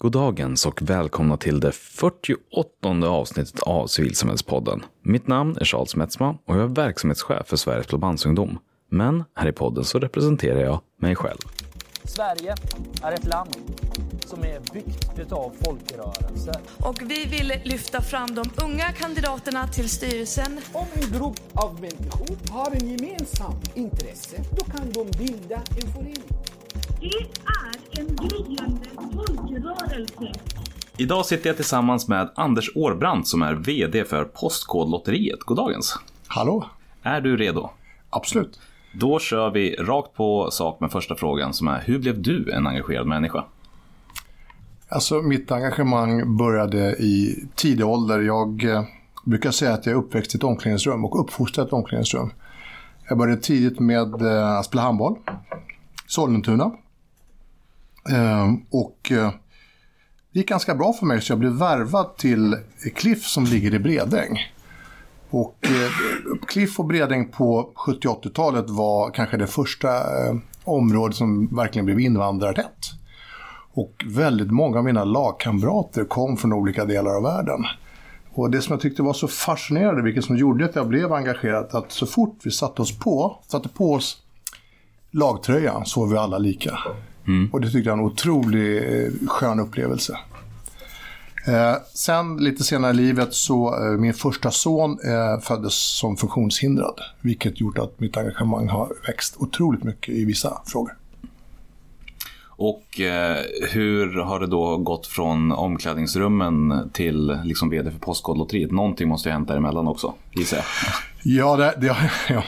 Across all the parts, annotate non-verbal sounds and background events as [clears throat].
God dagens och välkomna till det 48 avsnittet av Civilsamhällspodden. Mitt namn är Charles Metzma och jag är verksamhetschef för Sveriges Blåbandsungdom. Men här i podden så representerar jag mig själv. Sverige är ett land som är byggt av folkrörelser. Och vi vill lyfta fram de unga kandidaterna till styrelsen. Om en grupp av människor har en gemensam intresse, då kan de bilda en förening. Det är en gryende folkrörelse. Idag sitter jag tillsammans med Anders Årbrandt som är VD för Postkodlotteriet. Goddagens! Hallå! Är du redo? Absolut. Då kör vi rakt på sak med första frågan som är hur blev du en engagerad människa? Alltså mitt engagemang började i tidig ålder. Jag eh, brukar säga att jag är uppväxt i ett omklädningsrum och uppfostrad i ett omklädningsrum. Jag började tidigt med eh, att spela handboll. Sollentuna. Eh, och eh, det gick ganska bra för mig så jag blev värvad till Cliff som ligger i Bredäng. Och eh, Cliff och Bredäng på 70-80-talet var kanske det första eh, området som verkligen blev invandrartätt. Och väldigt många av mina lagkamrater kom från olika delar av världen. Och det som jag tyckte var så fascinerande, vilket som gjorde att jag blev engagerad, att så fort vi satte oss på, satte på oss lagtröjan var vi alla lika. Mm. Och det tyckte jag var en otroligt eh, skön upplevelse. Eh, sen lite senare i livet så eh, min första son eh, föddes som funktionshindrad. Vilket gjort att mitt engagemang har växt otroligt mycket i vissa frågor. Och eh, hur har det då gått från omklädningsrummen till liksom vd för Postkodlotteriet? Någonting måste ju ha hänt däremellan också, gissar jag. Ja, det, det, [laughs] ja,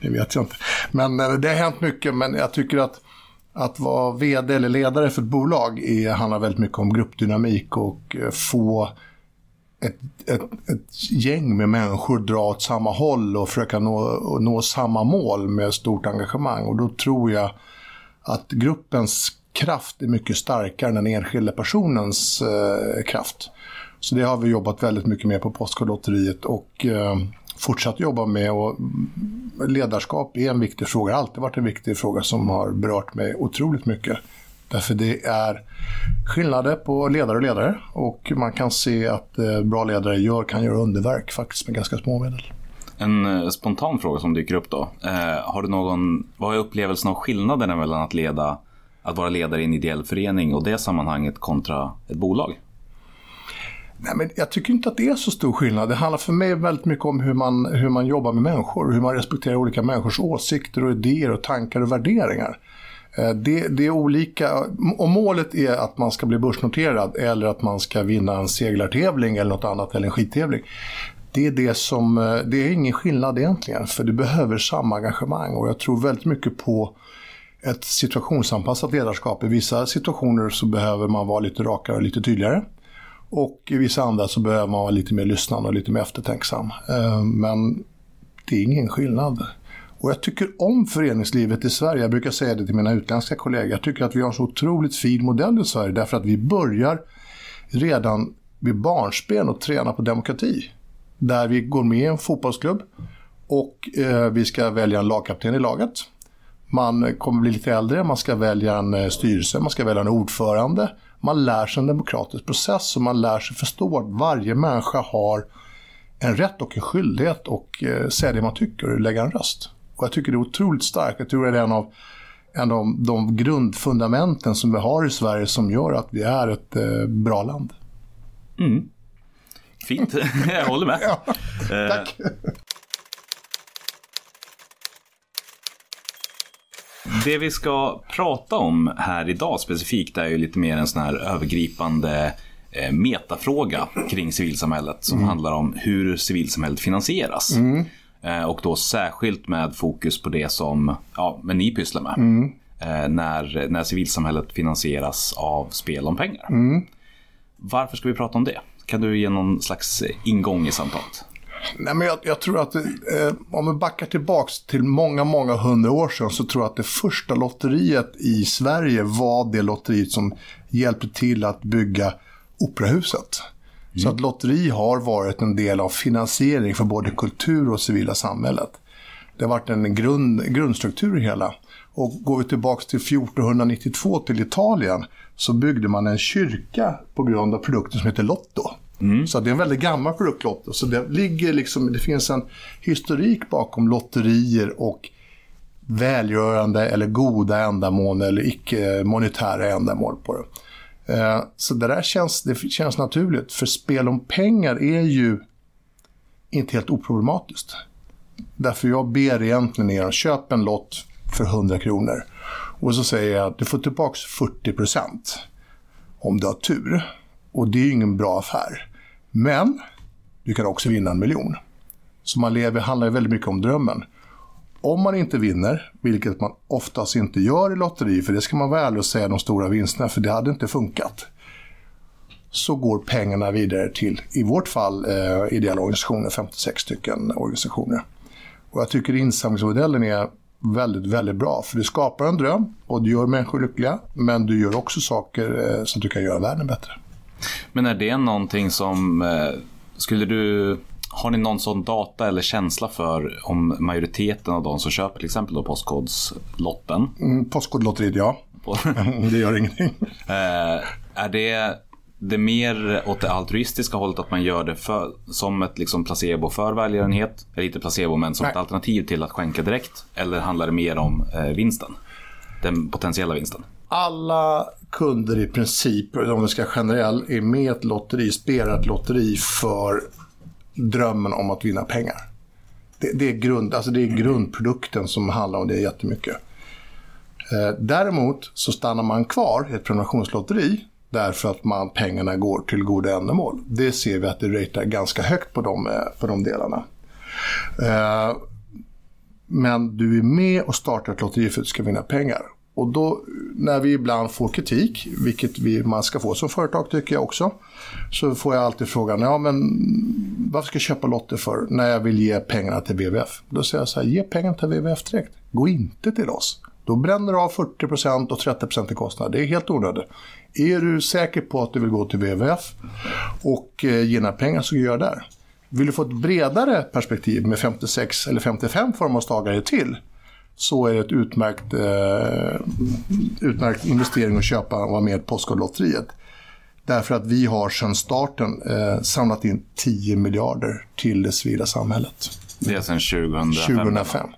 det vet jag inte. Men eh, det har hänt mycket, men jag tycker att att vara vd eller ledare för ett bolag är, handlar väldigt mycket om gruppdynamik och eh, få ett, ett, ett gäng med människor dra åt samma håll och försöka nå, nå samma mål med stort engagemang. Och då tror jag att gruppens kraft är mycket starkare än den enskilda personens eh, kraft. Så det har vi jobbat väldigt mycket med på Postkodlotteriet och eh, fortsatt jobba med. Och mm, ledarskap är en viktig fråga, det har alltid varit en viktig fråga som har berört mig otroligt mycket. Därför det är skillnader på ledare och ledare och man kan se att eh, bra ledare gör, kan göra underverk faktiskt med ganska små medel. En eh, spontan fråga som dyker upp då. Eh, har du någon, vad är upplevelsen av skillnaderna mellan att leda, att vara ledare i en ideell förening och det sammanhanget kontra ett bolag? Nej, men jag tycker inte att det är så stor skillnad. Det handlar för mig väldigt mycket om hur man, hur man jobbar med människor. Hur man respekterar olika människors åsikter och idéer och tankar och värderingar. Eh, det, det, är olika. Om målet är att man ska bli börsnoterad eller att man ska vinna en seglartävling eller något annat eller en skidtävling. Det är, det, som, eh, det är ingen skillnad egentligen, för du behöver samma engagemang. Och jag tror väldigt mycket på ett situationsanpassat ledarskap. I vissa situationer så behöver man vara lite rakare och lite tydligare. Och i vissa andra så behöver man vara lite mer lyssnande och lite mer eftertänksam. Eh, men det är ingen skillnad. Och jag tycker om föreningslivet i Sverige. Jag brukar säga det till mina utländska kollegor. Jag tycker att vi har en så otroligt fin modell i Sverige därför att vi börjar redan vid barnsben och träna på demokrati. Där vi går med i en fotbollsklubb och eh, vi ska välja en lagkapten i laget. Man kommer bli lite äldre, man ska välja en eh, styrelse, man ska välja en ordförande man lär sig en demokratisk process och man lär sig förstå att varje människa har en rätt och en skyldighet att eh, säga det man tycker och lägga en röst. Och jag tycker det är otroligt starkt. Jag tror det är en av, en av de grundfundamenten som vi har i Sverige som gör att vi är ett eh, bra land. Mm. Fint, [laughs] jag håller med. [laughs] ja, tack. Eh, Det vi ska prata om här idag specifikt är ju lite mer en sån här övergripande eh, metafråga kring civilsamhället som mm. handlar om hur civilsamhället finansieras. Mm. Eh, och då särskilt med fokus på det som ja, men ni pysslar med. Mm. När, när civilsamhället finansieras av spel om pengar. Mm. Varför ska vi prata om det? Kan du ge någon slags ingång i samtalet? Nej, men jag, jag tror att eh, om vi backar tillbaks till många, många hundra år sedan så tror jag att det första lotteriet i Sverige var det lotteriet som hjälpte till att bygga Operahuset. Mm. Så att lotteri har varit en del av finansiering för både kultur och civila samhället. Det har varit en grund, grundstruktur i hela. Och går vi tillbaka till 1492 till Italien så byggde man en kyrka på grund av produkten som heter Lotto. Så det är en väldigt gammal produkt, Lotto. Så det, ligger liksom, det finns en historik bakom lotterier och välgörande eller goda ändamål eller icke-monetära ändamål på det. Eh, Så det där känns, det känns naturligt. För spel om pengar är ju inte helt oproblematiskt. Därför jag ber egentligen er köpa en lott för 100 kronor. Och så säger jag att du får tillbaka 40 procent om du har tur. Och det är ju ingen bra affär. Men du kan också vinna en miljon. Så man lever, handlar ju väldigt mycket om drömmen. Om man inte vinner, vilket man oftast inte gör i lotteri, för det ska man vara ärlig och säga de stora vinsterna, för det hade inte funkat. Så går pengarna vidare till, i vårt fall, eh, ideella organisationer, 56 stycken organisationer. Och jag tycker insamlingsmodellen är väldigt, väldigt bra. För du skapar en dröm och du gör människor lyckliga. Men du gör också saker eh, att du kan göra världen bättre. Men är det någonting som, eh, skulle du, har ni någon sån data eller känsla för om majoriteten av de som köper till exempel då Postkodlotten, Mm, Postkodlotteriet, ja. [laughs] Det gör ingenting. eh, är det det mer åt det altruistiska hållet att man gör det för, som ett liksom placebo för välgörenhet? Eller inte placebo, men som Nej. ett alternativ till att skänka direkt? Eller handlar det mer om eh, vinsten? Den potentiella vinsten? Alla kunder i princip, om vi ska generell, är med i ett lotteri, spelar ett lotteri för drömmen om att vinna pengar. Det, det, är, grund, alltså det är grundprodukten som handlar om det jättemycket. Eh, däremot så stannar man kvar i ett prenumerationslotteri därför att man, pengarna går till goda ändamål. Det ser vi att det ratear ganska högt på de, eh, på de delarna. Eh, men du är med och startar ett lotteri för att du ska vinna pengar. Och då när vi ibland får kritik, vilket vi, man ska få som företag tycker jag också, så får jag alltid frågan, ja men varför ska jag köpa lotter för när jag vill ge pengarna till WWF? Då säger jag så här, ge pengarna till WWF direkt. Gå inte till oss. Då bränner du av 40% och 30% i kostnad. Det är helt onödigt. Är du säker på att du vill gå till WWF och eh, ge dina pengar så gör där. Vill du få ett bredare perspektiv med 56 eller 55 förmånstagare till så är det ett utmärkt, eh, utmärkt investering att köpa och vara med i Postkodlotteriet. Därför att vi har sedan starten eh, samlat in 10 miljarder till det civila samhället. Det är sedan 2005. 2005.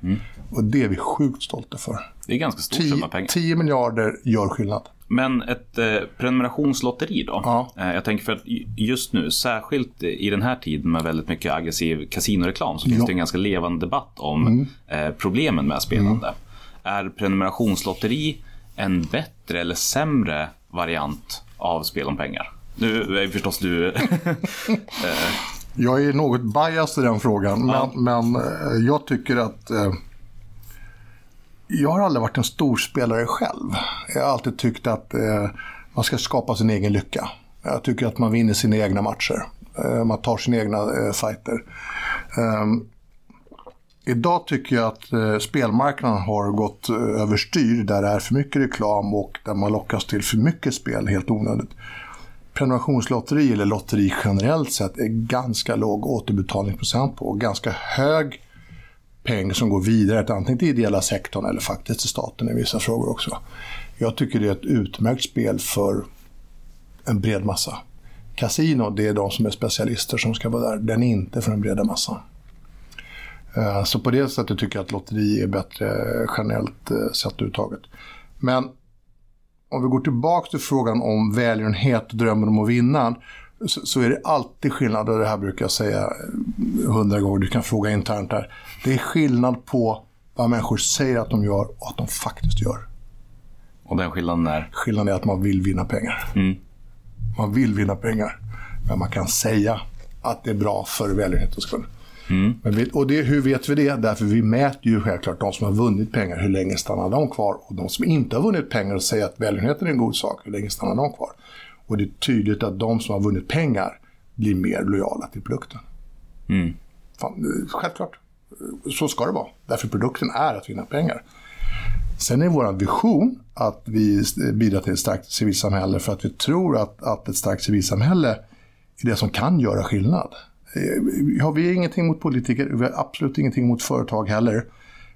Och det är vi sjukt stolta för. Det är ganska stor 10, summa pengar. 10 miljarder gör skillnad. Men ett eh, prenumerationslotteri då? Ja. Eh, jag tänker för att ju- just nu, särskilt i den här tiden med väldigt mycket aggressiv kasinoreklam, så finns Ja. det en ganska levande debatt om eh, problemen med spelande. Är prenumerationslotteri en bättre eller sämre variant av spel om pengar? Nu är förstås du... [laughs] Jag är något biased i den frågan, men, Ja. men eh, jag tycker att eh, jag har aldrig varit en storspelare själv. Jag har alltid tyckt att eh, man ska skapa sin egen lycka. Jag tycker att man vinner sina egna matcher. Eh, man tar sina egna eh, fighter. Eh, Idag tycker jag att eh, spelmarknaden har gått eh, överstyr där det är för mycket reklam och där man lockas till för mycket spel helt onödigt. Prenumerationslotteri eller lotteri generellt sett är ganska låg återbetalningsprocent på och ganska hög peng som går vidare till antingen till ideella sektorn eller faktiskt till staten i vissa frågor också. Jag tycker det är ett utmärkt spel för en bred massa. Casino, det är de som är specialister som ska vara där. Den är inte för den breda massan. Eh, så på det sättet tycker jag att lotteri är bättre eh, generellt eh, sett uttaget. Men om vi går tillbaka till frågan om välgörenhet och drömmen om att vinna. Så, så är det alltid skillnad, och det här brukar jag säga eh, hundra gånger, du kan fråga internt här. Det är skillnad på vad människor säger att de gör och att de faktiskt gör. och den skillnaden är... Skillnaden är att man vill vinna pengar. Mm. Man vill vinna pengar. Men man kan säga att det är bra för välgörenhetens skull. Mm. Vi, och det, hur vet vi det? Därför vi mäter ju självklart de som har vunnit pengar, hur länge stannar de kvar? Och de som inte har vunnit pengar och säger att välgörenheten är en god sak, hur länge stannar de kvar? Och det är tydligt att de som har vunnit pengar blir mer lojala till produkten. Mm. Fan, självklart. Så ska det vara. Därför produkten är att vinna pengar. Sen är vår vision att vi bidrar till ett starkt civilsamhälle för att vi tror att, att ett starkt civilsamhälle är det som kan göra skillnad. Ja, vi har ingenting mot politiker, vi har absolut ingenting mot företag heller.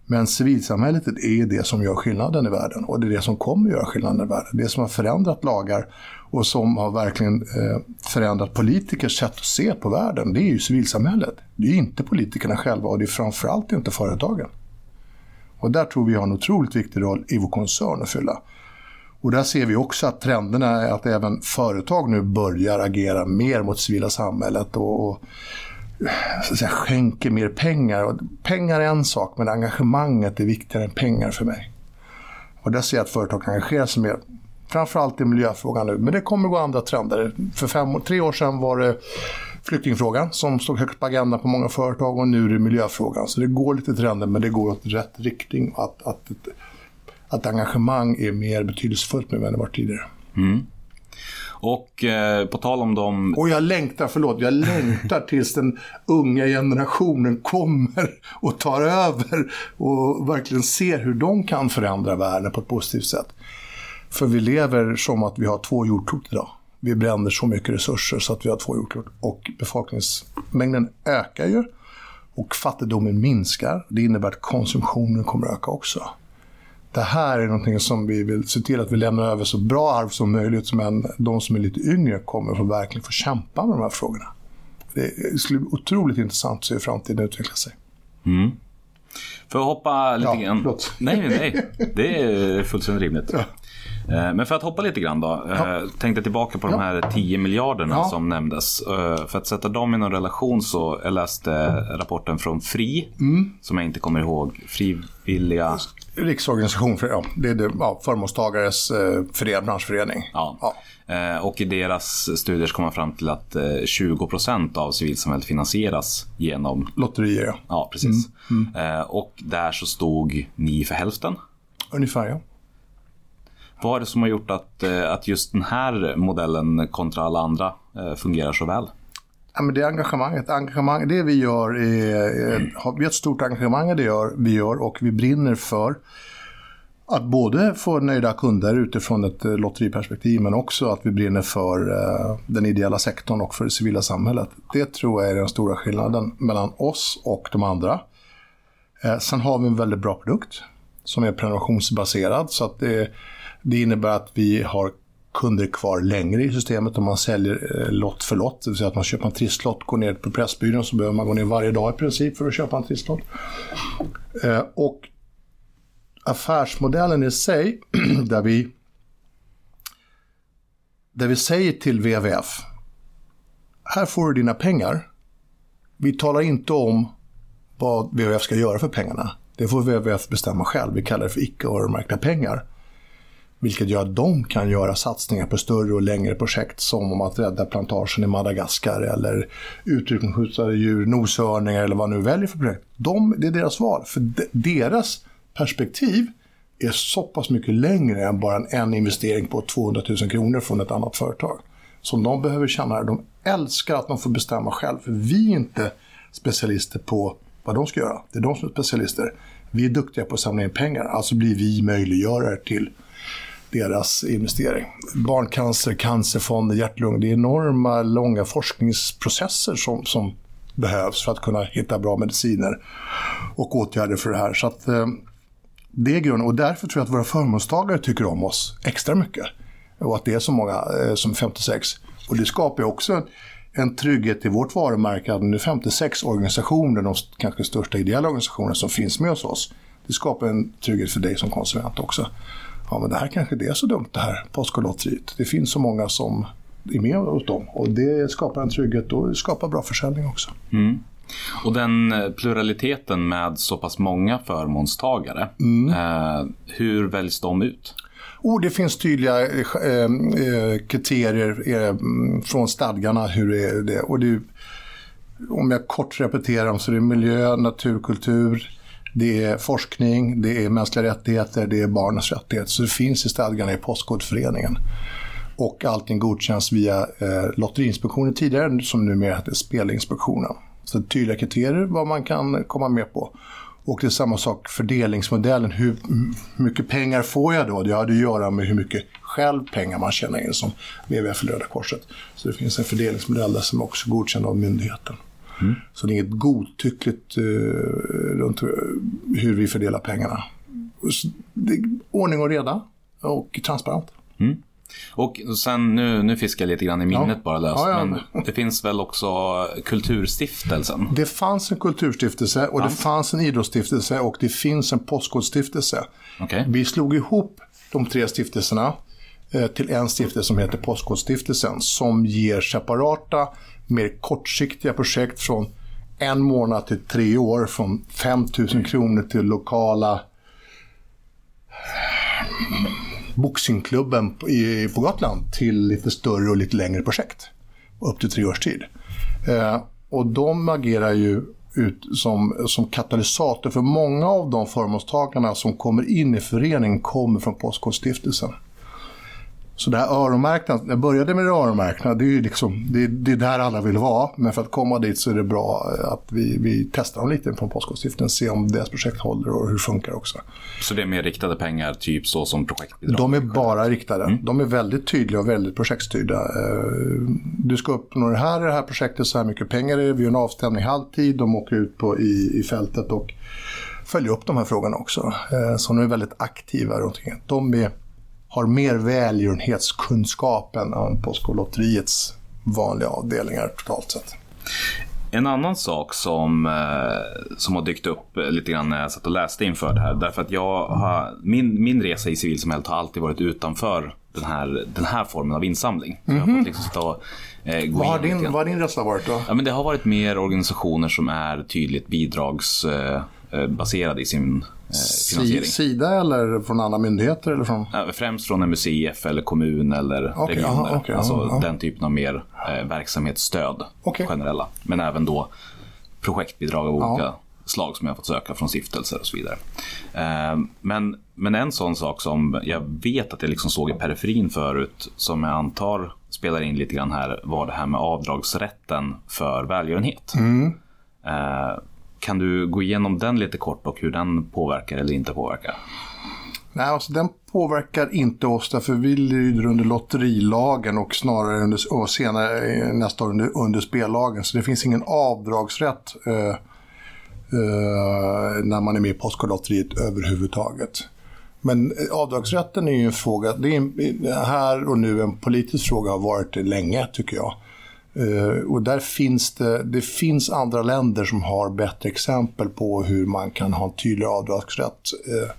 Men civilsamhället är det som gör skillnaden i världen och det är det som kommer göra skillnaden i världen. Det som har förändrat lagar och som har verkligen eh, förändrat politikers sätt att se på världen, det är ju civilsamhället. Det är inte politikerna själva och det är framförallt inte företagen. Och där tror vi har en otroligt viktig roll i vår koncern att fylla. Och där ser vi också att trenderna är att även företag nu börjar agera mer mot civila samhället och, och så att säga, skänker mer pengar. Och pengar är en sak, men engagemanget är viktigare än pengar för mig. Och där ser jag att företag engagerar sig mer. Framförallt i miljöfrågan nu, men det kommer gå andra trender. För fem, tre år sedan var det flyktingfrågan som stod högt på agendan på många företag och nu är det miljöfrågan. Så det går lite trender, men det går åt rätt riktning. Att, att, att engagemang är mer betydelsefullt nu än det var tidigare. Mm. Och eh, på tal om dem... Och jag längtar, förlåt, jag längtar tills den unga generationen kommer och tar över och verkligen ser hur de kan förändra världen på ett positivt sätt. För vi lever som att vi har två jordklot idag. Vi bränner så mycket resurser så att vi har två jordklot. Och befolkningsmängden ökar ju. Och fattigdomen minskar. Det innebär att konsumtionen kommer att öka också det här är någonting som vi vill se till att vi lämnar över så bra arv som möjligt. Men de som är lite yngre kommer att verkligen få kämpa med de här frågorna. Det skulle bli otroligt intressant att se hur framtiden utvecklar sig. Mm. För att hoppa lite ja, grann... Förlåt. Nej, nej. Det är fullständigt rimligt. Ja. Eh, men för att hoppa lite grann då. Ja. Eh, tänkte tillbaka på ja. de här 10 miljarderna ja. som nämndes. Eh, för att sätta dem i någon relation så jag läste rapporten från FRI. Mm. Som jag inte kommer ihåg. Frivilliga Riksorganisation för ja, det är det, ja, förmånstagares eh, branschförening. Ja. ja. Eh, och i deras studier så kom man fram till att eh, 20% av civilsamhället finansieras genom lotterier. Ja, ja precis. Mm. Mm. Eh, och där så stod ni för hälften. Ungefär ja. Vad är det som har gjort att, eh, att just den här modellen kontra alla andra eh, fungerar så väl? Ja, men det är engagemanget. Engagemang, det vi gör är, mm. vi har ett stort engagemang i det gör, vi gör och vi brinner för att både få nöjda kunder utifrån ett lotteriperspektiv men också att vi brinner för den ideella sektorn och för det civila samhället. Det tror jag är den stora skillnaden mellan oss och de andra. Sen har vi en väldigt bra produkt som är prenumerationsbaserad så att det, det innebär att vi har kunder kvar längre i systemet om man säljer eh, lott för lott. Det vill säga att man köper en trisslott, går ner på Pressbyrån så behöver man gå ner varje dag i princip för att köpa en trisslott. Eh, och affärsmodellen i sig, [clears throat] där vi, där vi säger till WWF, här får du dina pengar. Vi talar inte om vad WWF ska göra för pengarna. Det får WWF bestämma själv. Vi kallar det för icke öronmärkta pengar. Vilket gör att de kan göra satsningar på större och längre projekt som om att rädda plantagen i Madagaskar eller utrotningshotade djur, noshörningar eller vad nu väljer för projekt. De, det är deras val. För de, deras perspektiv är så pass mycket längre än bara en, en investering på 200 000 kronor från ett annat företag. Som de behöver känna, de älskar att de får bestämma själv. För vi är inte specialister på vad de ska göra. Det är de som är specialister. Vi är duktiga på att samla in pengar, alltså blir vi möjliggörare till deras investering. Barncancer, cancerfonder, hjärt-lung. Det är enorma långa forskningsprocesser som, som behövs för att kunna hitta bra mediciner och åtgärder för det här. Så att, eh, det är grunden och därför tror jag att våra förmånstagare tycker om oss extra mycket. Och att det är så många eh, som 56. Och det skapar ju också en, en trygghet i vårt varumärke att nu 56 organisationer, de kanske största ideella organisationerna som finns med hos oss. Det skapar en trygghet för dig som konsument också ja men det här kanske det är så dumt det här Postkodlotteriet. Det finns så många som är med hos dem och det skapar en trygghet och skapar bra försäljning också. Mm. Och den eh, pluraliteten med så pass många förmånstagare, mm. eh, hur väljs de ut? Oh, det finns tydliga eh, eh kriterier eh, från stadgarna hur det är. Det. Och det, om jag kort repeterar dem så är det miljö, naturkultur, det är forskning, det är mänskliga rättigheter, det är barnens rättigheter. Så det finns i stadgarna i Postkodföreningen. Och allting godkänns via eh, Lotteriinspektionen tidigare, som numera heter Spelinspektionen. Så tydliga kriterier vad man kan komma med på. Och det är samma sak fördelningsmodellen. Hur mycket pengar får jag då? Det har att göra med hur mycket själv pengar man tjänar in som WWF Röda Korset. Så det finns en fördelningsmodell där som också är godkänd av myndigheten. Så det är inget godtyckligt eh, runt hur vi fördelar pengarna. Ordning och reda och transparent. Och sen, nu, nu fiskar jag lite grann i minnet Ja. bara löst, Ja, ja. men det finns väl också Kulturstiftelsen? Det fanns en kulturstiftelse och det fanns en idrottsstiftelse och det finns en postkodstiftelse. Okej. Vi slog ihop de tre stiftelserna eh, till en stiftelse som heter Postkodstiftelsen som ger separata, mer kortsiktiga projekt från en månad till tre år, från 5 000 kronor till lokala boxningsklubben på- på Gotland till lite större och lite längre projekt. Upp till tre års tid. Eh, och de agerar ju ut som, som katalysator för många av de förmånstagarna som kommer in i föreningen kommer från Postkodstiftelsen. Så det här öronmärkta, jag började med det öronmärkta, det är ju liksom, det, det är där alla vill vara. Men för att komma dit så är det bra att vi, vi testar dem lite från Postkodstiftelsen, se om deras projekt håller och hur det funkar också. Så det är mer riktade pengar, typ så som projektbidrag? De är bara riktade. De är väldigt tydliga och väldigt projektstyrda. Eh, Du ska uppnå det här i det här projektet, så här mycket pengar är det. Vi gör en avstämning halvtid, de åker ut på, i, i fältet och följer upp de här frågorna också. Eh, Så de är väldigt aktiva runt omkring. De är, har mer välgörenhetskunskap än Postkodlotteriets vanliga avdelningar totalt sett. En annan sak som, eh, som har dykt upp lite grann när jag satt och läste inför det här. Därför att jag har, min, min resa i civilsamhället har alltid varit utanför den här, den här formen av insamling. Fått liksom eh, Vad har din, vad har din resa varit då? Ja, men det har varit mer organisationer som är tydligt bidragsbaserade eh, baserade i sin eh, Si- finansiering. Sida eller från andra myndigheter? Eller från... Främst från MUCF eller kommun eller Okej, regioner. aha, okej, alltså ja. den typen av mer eh, verksamhetsstöd Okej. generella. Men även då projektbidrag av olika slag som jag fått söka från stiftelser och så vidare. Eh, men, men en sån sak som jag vet att jag liksom såg i periferin förut som jag antar spelar in lite grann här var det här med avdragsrätten för välgörenhet. Mm. Kan du gå igenom den lite kort och hur den påverkar eller inte påverkar? Nej, alltså den påverkar inte oss därför vi lyder under lotterilagen och snarare under, och senare eh, nästa år under, under spellagen. Så det finns ingen avdragsrätt eh, eh, när man är med i Postkodlotteriet överhuvudtaget. Men eh, avdragsrätten är ju en fråga, det är en, här och nu en politisk fråga har varit det länge tycker jag. Uh, och där finns det, det finns andra länder som har bättre exempel på hur man kan ha en tydlig avdragsrätt. uh,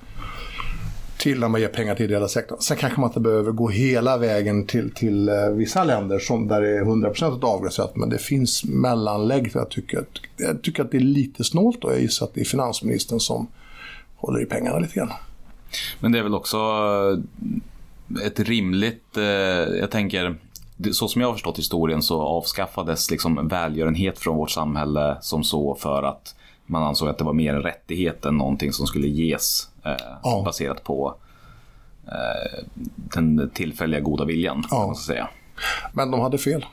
till när man ger pengar till ideella sektorn. Sen kanske man inte behöver gå hela vägen till, till uh, vissa länder som där det är 100% avdragsrätt. Men det finns mellanlägg. Jag tycker, att, jag tycker att det är lite snålt och jag gissar att det är finansministern som håller i pengarna lite grann. Men det är väl också ett rimligt, jag tänker, så som jag har förstått historien så avskaffades liksom välgörenhet från vårt samhälle som så för att man ansåg att det var mer en rättighet än någonting som skulle ges eh, Ja. baserat på eh, den tillfälliga goda viljan. Ja. kan Man ska säga. Men de hade fel.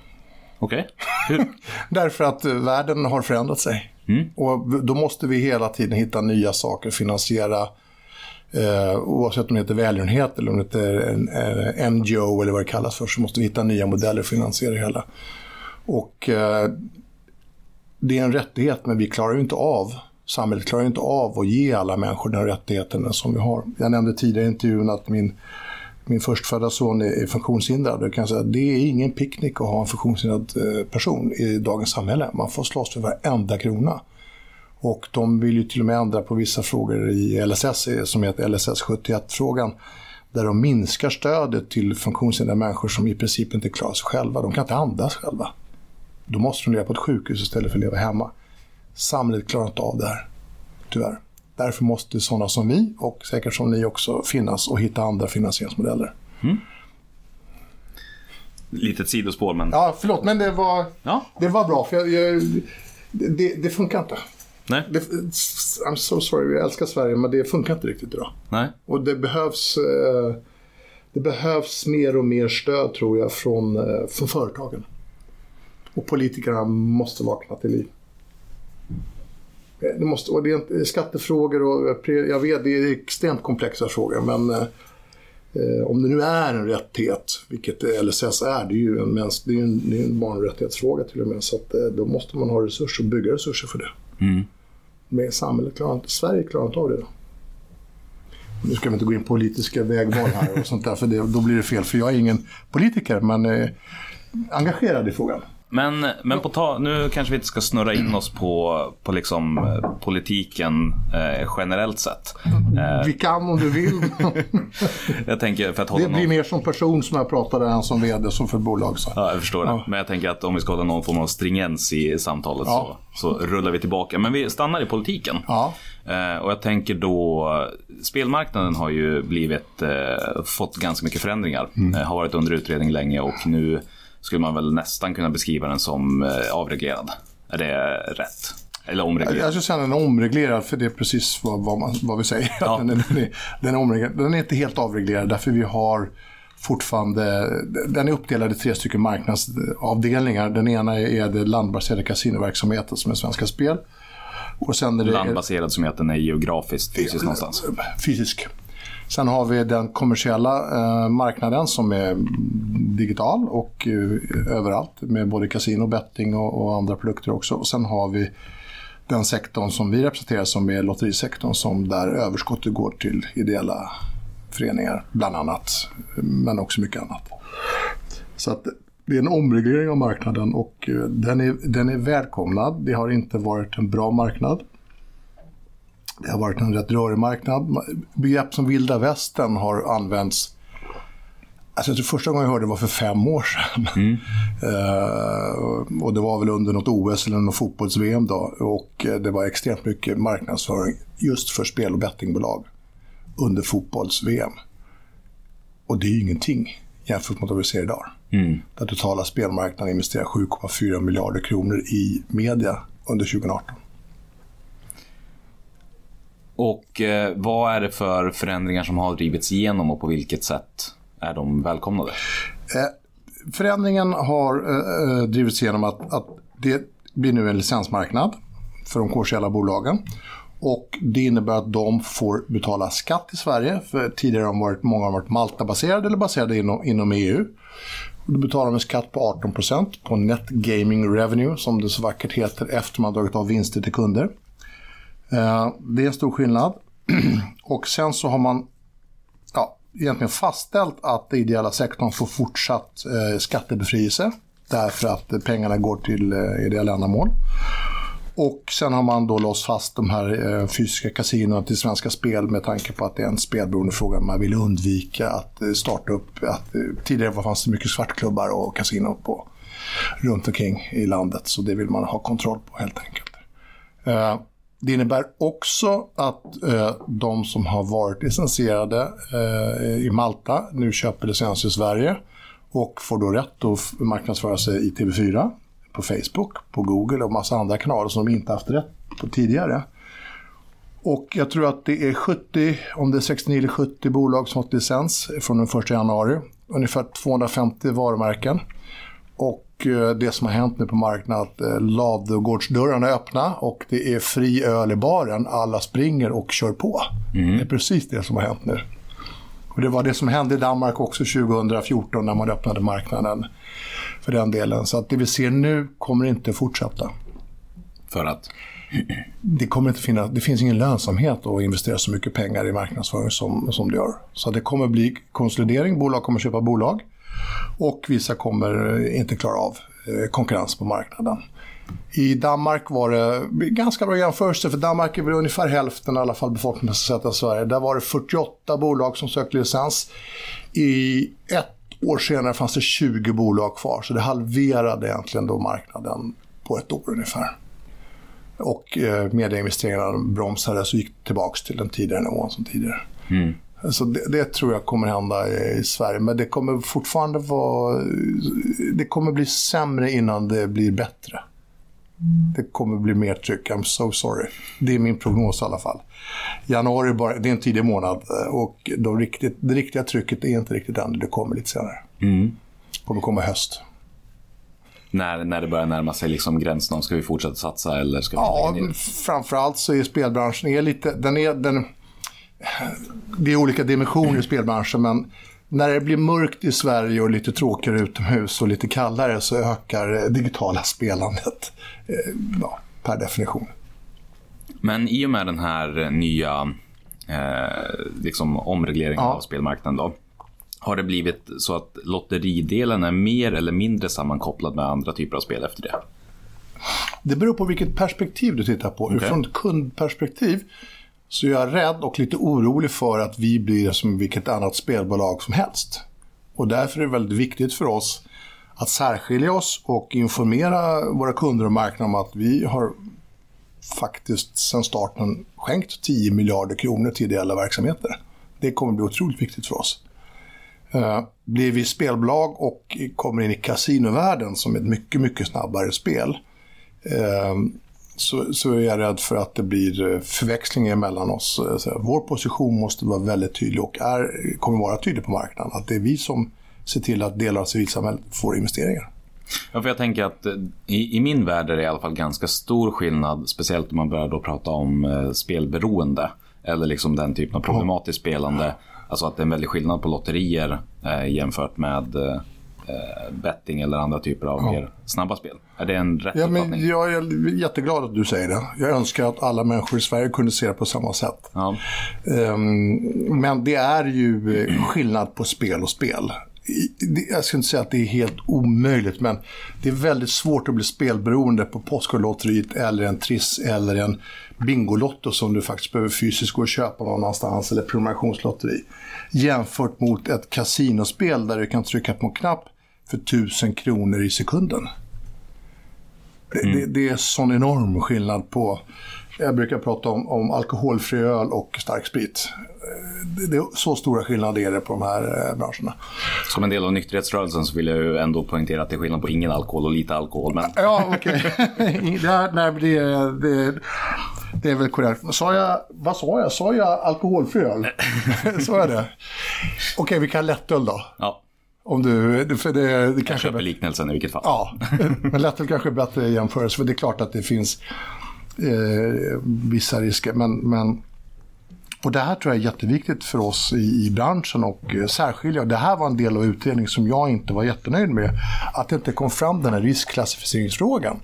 Okej, hur? [laughs] Därför att eh, världen har förändrat sig. Och v- då måste vi hela tiden hitta nya saker, finansiera eh, oavsett om det heter välgörenhet eller om det heter en, eh, en NGO eller vad det kallas för så måste vi hitta nya modeller för att finansiera det hela. Och eh, det är en rättighet men vi klarar ju inte av Samhället klarar ju inte av att ge alla människor den rättigheten som vi har. Jag nämnde tidigare i intervjun att min min förstfödda son är är funktionshindrad. Jag kan säga att det är ingen picknick att ha en funktionshindrad eh, person i dagens samhälle. Man får slåss för varenda krona. Och de vill ju till och med ändra på vissa frågor i LSS, som heter LSS 71-frågan. Där de minskar stödet till funktionshindrade människor som i princip inte klarar sig själva. De kan inte andas själva. Då måste de leva på ett sjukhus istället för att leva hemma. Samhället klarar inte av det här, tyvärr. Därför måste sådana som vi och säkert som ni också finnas och hitta andra finansieringsmodeller. Litet sidospår men... Ja, förlåt, men det var, Ja. det var bra. För jag, jag, det, det funkar inte. Nej. Det, I'm so sorry, jag älskar Sverige, men det funkar inte riktigt idag. Nej. Och det behövs, eh, det behövs mer och mer stöd, tror jag, från, eh, från företagen. Och politikerna måste vakna till liv. Eh, Det, måste, och det är inte- skattefrågor och jag vet, det är extremt komplexa frågor, men eh, om det nu är en rättighet, vilket LSS är, det är ju en, mäns, det är en, det är en barnrättighetsfråga till och med, så att, då måste man ha resurser och bygga resurser för det. Med samhället klarar inte, Sverige klarar inte av det. Då. Nu ska vi inte gå in på politiska vägval här och sånt där, för det, då blir det fel, för jag är ingen politiker, men eh, engagerad i frågan. Men, men på ta, nu kanske vi inte ska snurra in oss på, på liksom, eh, politiken eh, generellt sett. Vi kan om du vill. [laughs] Jag tänker för att hålla Det blir någon, mer som person som jag pratade än som vd som för bolag. Så. Ja, jag förstår det. Ja. Men jag tänker att om vi ska hålla någon form av stringens i samtalet Ja. så, så rullar vi tillbaka. Men vi stannar i politiken. Ja. Eh, och jag tänker då, spelmarknaden har ju blivit, eh, fått ganska mycket förändringar. Mm. Eh, har varit under utredning länge och nu skulle man väl nästan kunna beskriva den som eh, avreglerad. Är det rätt? Eller omreglerad? jag skulle säga den är omreglerad, för det är precis vad, vad, man, vad vi säger. Ja. [laughs] Den, är, den, är, den, är omreglerad. den är inte helt avreglerad, därför vi har fortfarande... Den är uppdelad i tre stycken marknadsavdelningar. Den ena är det landbaserade kasinoverksamheten som är Svenska Spel. Och sen är det, Landbaserad som är att den är geografiskt fysiskt någonstans. Fysisk. Sen har vi den kommersiella eh, marknaden som är digital och eh, överallt med både kasino, betting och, och andra produkter också. Och sen har vi den sektorn som vi representerar som är lotterisektorn som där överskottet går till ideella föreningar bland annat. Men också mycket annat. Så att det är en omreglering av marknaden och eh, den är, den är välkomnad. Det har inte varit en bra marknad. Det har varit en rätt rörig marknad. Begrepp som vilda västern har använts Alltså jag tror första gången jag hörde det var för fem år sedan. [laughs] Eh, och det var väl under något OS eller något fotbolls-VM då. Och eh, det var extremt mycket marknadsföring just för spel och bettingbolag under fotbolls-VM. Och det är ju ingenting jämfört med vad vi ser idag. Där totala spelmarknaden investerar 7,4 miljarder kronor i media under 2018. Och eh, vad är det för förändringar som har drivits igenom och på vilket sätt är de välkomnade? Eh, förändringen har eh, eh, drivits igenom att, att det blir nu en licensmarknad för de kommersiella bolagen. Och det innebär att de får betala skatt i Sverige. För tidigare har varit, många har varit Malta-baserade eller baserade inom, inom EU. Och då betalar de en skatt på 18% på net gaming revenue som det så vackert heter efter man dragit av vinster till kunder. Eh, det är en stor skillnad. [clears throat] och sen så har man ja, egentligen fastställt att den ideella sektorn får fortsatt eh, skattebefrielse därför att pengarna går till eh, ideella ändamål. Och sen har man då låst fast de här eh, fysiska kasinona till Svenska Spel med tanke på att det är en spelberoende fråga. Man vill undvika att eh, starta upp, att, eh, tidigare fanns det mycket svartklubbar och kasinon på, runt omkring i landet. Så det vill man ha kontroll på helt enkelt. Eh, det innebär också att eh, de som har varit licensierade eh, i Malta nu köper licens i Sverige och får då rätt att marknadsföra sig i TV4, på Facebook, på Google och massa andra kanaler som de inte haft rätt på tidigare. Och jag tror att det är 70, om det är 69 eller 70 bolag som har fått licens från den 1 januari. Ungefär 250 varumärken. Och det som har hänt nu på marknaden är att eh, ladugårdsdörrarna är öppna och det är fri öl i baren. Alla springer och kör på. Det är precis det som har hänt nu. Och det var det som hände i Danmark också 2014 när man öppnade marknaden för den delen. Så att det vi ser nu kommer inte fortsätta. För att? Det, kommer inte finnas, det finns ingen lönsamhet att investera så mycket pengar i marknadsföring som, som det gör. Så det kommer bli konsolidering, bolag kommer köpa bolag och vissa kommer eh, inte klara av eh, konkurrens på marknaden. I Danmark var det ganska bra jämförelse, för Danmark är väl ungefär hälften i alla fall befolkningsmässigt av Sverige. Där var det 48 bolag som sökte licens. I ett år senare fanns det 20 bolag kvar, så det halverade egentligen då marknaden på ett år ungefär. Och eh, medieinvesteringarna bromsades och gick tillbaka till den tidigare nivån som tidigare. Mm. Så det, det tror jag kommer hända i, i Sverige. Men det kommer fortfarande vara... Det kommer bli sämre innan det blir bättre. Det kommer bli mer tryck. I'm so sorry. Det är min prognos i alla fall. Januari bara, det är en tidig månad eh, och de riktigt, det riktiga trycket är inte riktigt än. Det kommer lite senare. Det kommer komma höst. När, när det börjar närma sig liksom gränsen om ska vi fortsätta satsa eller ska vi Ja, framförallt så är spelbranschen är lite... Den är, den, det är olika dimensioner i spelbranschen, men när det blir mörkt i Sverige och lite tråkigare utomhus och lite kallare så ökar det digitala spelandet eh, ja, per definition. Men i och med den här nya eh, liksom omregleringen Ja. av spelmarknaden då. Har det blivit så att lotteridelen är mer eller mindre sammankopplad med andra typer av spel efter det? Det beror på vilket perspektiv du tittar på. Okej. Från ett kundperspektiv så är jag rädd och lite orolig för att vi blir som vilket annat spelbolag som helst. Och därför är det väldigt viktigt för oss att särskilja oss och informera våra kunder och marknaden om att vi har faktiskt sedan starten skänkt 10 miljarder kronor till ideella verksamheter. Det kommer bli otroligt viktigt för oss. Eh, blir vi spelbolag och kommer in i kasinovärlden som är ett mycket, mycket snabbare spel eh, så, så är jag rädd för att det blir eh, förväxlingar mellan oss. Eh, så Vår position måste vara väldigt tydlig och är, kommer vara tydlig på marknaden. Att det är vi som ser till att delar av civilsamhället får investeringar. Ja, för jag tänker att eh, i, i min värld är det i alla fall ganska stor skillnad, speciellt om man börjar då prata om eh, spelberoende eller liksom den typen av problematiskt spelande. Alltså att det är en väldig skillnad på lotterier eh, jämfört med eh, betting eller andra typer av mer snabba spel. Är det en rätt Ja, men jag är jätteglad att du säger det. Jag önskar att alla människor i Sverige kunde se det på samma sätt. Ja. Ehm, Men det är ju eh, skillnad på spel och spel. Jag ska inte säga att det är helt omöjligt, men det är väldigt svårt att bli spelberoende på Postkodlotteriet eller en Triss eller en Bingolotto som du faktiskt behöver fysiskt gå och köpa någon annanstans eller prenumerationslotteri. Jämfört mot ett kasinospel där du kan trycka på en knapp för tusen kronor i sekunden. Det, det, det är sån enorm skillnad på, jag brukar prata om, om alkoholfri öl och starksprit. Det, det är så stora skillnader är det på de här eh, branscherna. Som en del av nykterhetsrörelsen så vill jag ju ändå poängtera att det är skillnad på ingen alkohol och lite alkohol. Men Ja, okej. [laughs] det, nej, men det, det, det är väl korrekt. Sa jag, vad sa jag? Sa jag alkoholfri öl? [laughs] sa jag det? Okej, vi kan lättöl då. ja, Om du, för det, det jag kanske bättre. liknelsen i vilket fall. Ja, [laughs] men lättöl kanske är bättre jämförelse. För det är klart att det finns eh, vissa risker. Men, men, och det här tror jag är jätteviktigt för oss i, i branschen och eh, särskilja. Det här var en del av utredningen som jag inte var jättenöjd med. Att det inte kom fram den här riskklassificeringsfrågan.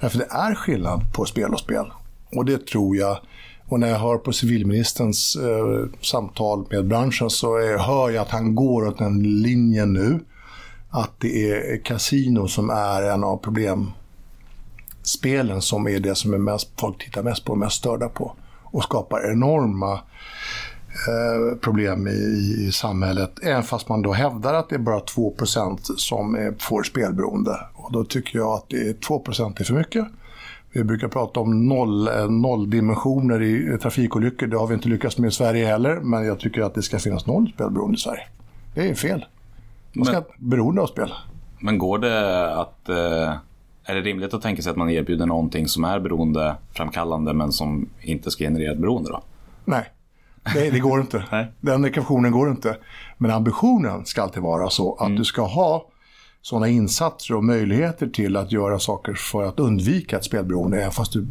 Därför det är skillnad på spel och spel. Och det tror jag. Och när jag hör på civilministerns eh, samtal med branschen så är, hör jag att han går åt den linjen nu att det är kasino som är en av problemspelen som är det som är mest, folk tittar mest på och mest störda på. Och skapar enorma eh, problem i, i samhället. Även fast man då hävdar att det är bara 2% som är, får spelberoende. Och då tycker jag att det är 2% är för mycket. Vi brukar prata om noll, eh, nolldimensioner i trafikolyckor. Det har vi inte lyckats med i Sverige heller. Men jag tycker att det ska finnas noll spelberoende i Sverige. Det är fel. Man ska Men- beroende av spel. Men går det att... Eh, är det rimligt att tänka sig att man erbjuder någonting som är beroendeframkallande men som inte ska generera ett beroende då? Nej, det, det går inte. [laughs] Nej. Den ekvationen går inte. Men ambitionen ska alltid vara så att du ska ha sådana insatser och möjligheter till att göra saker för att undvika ett spelberoende, även fast du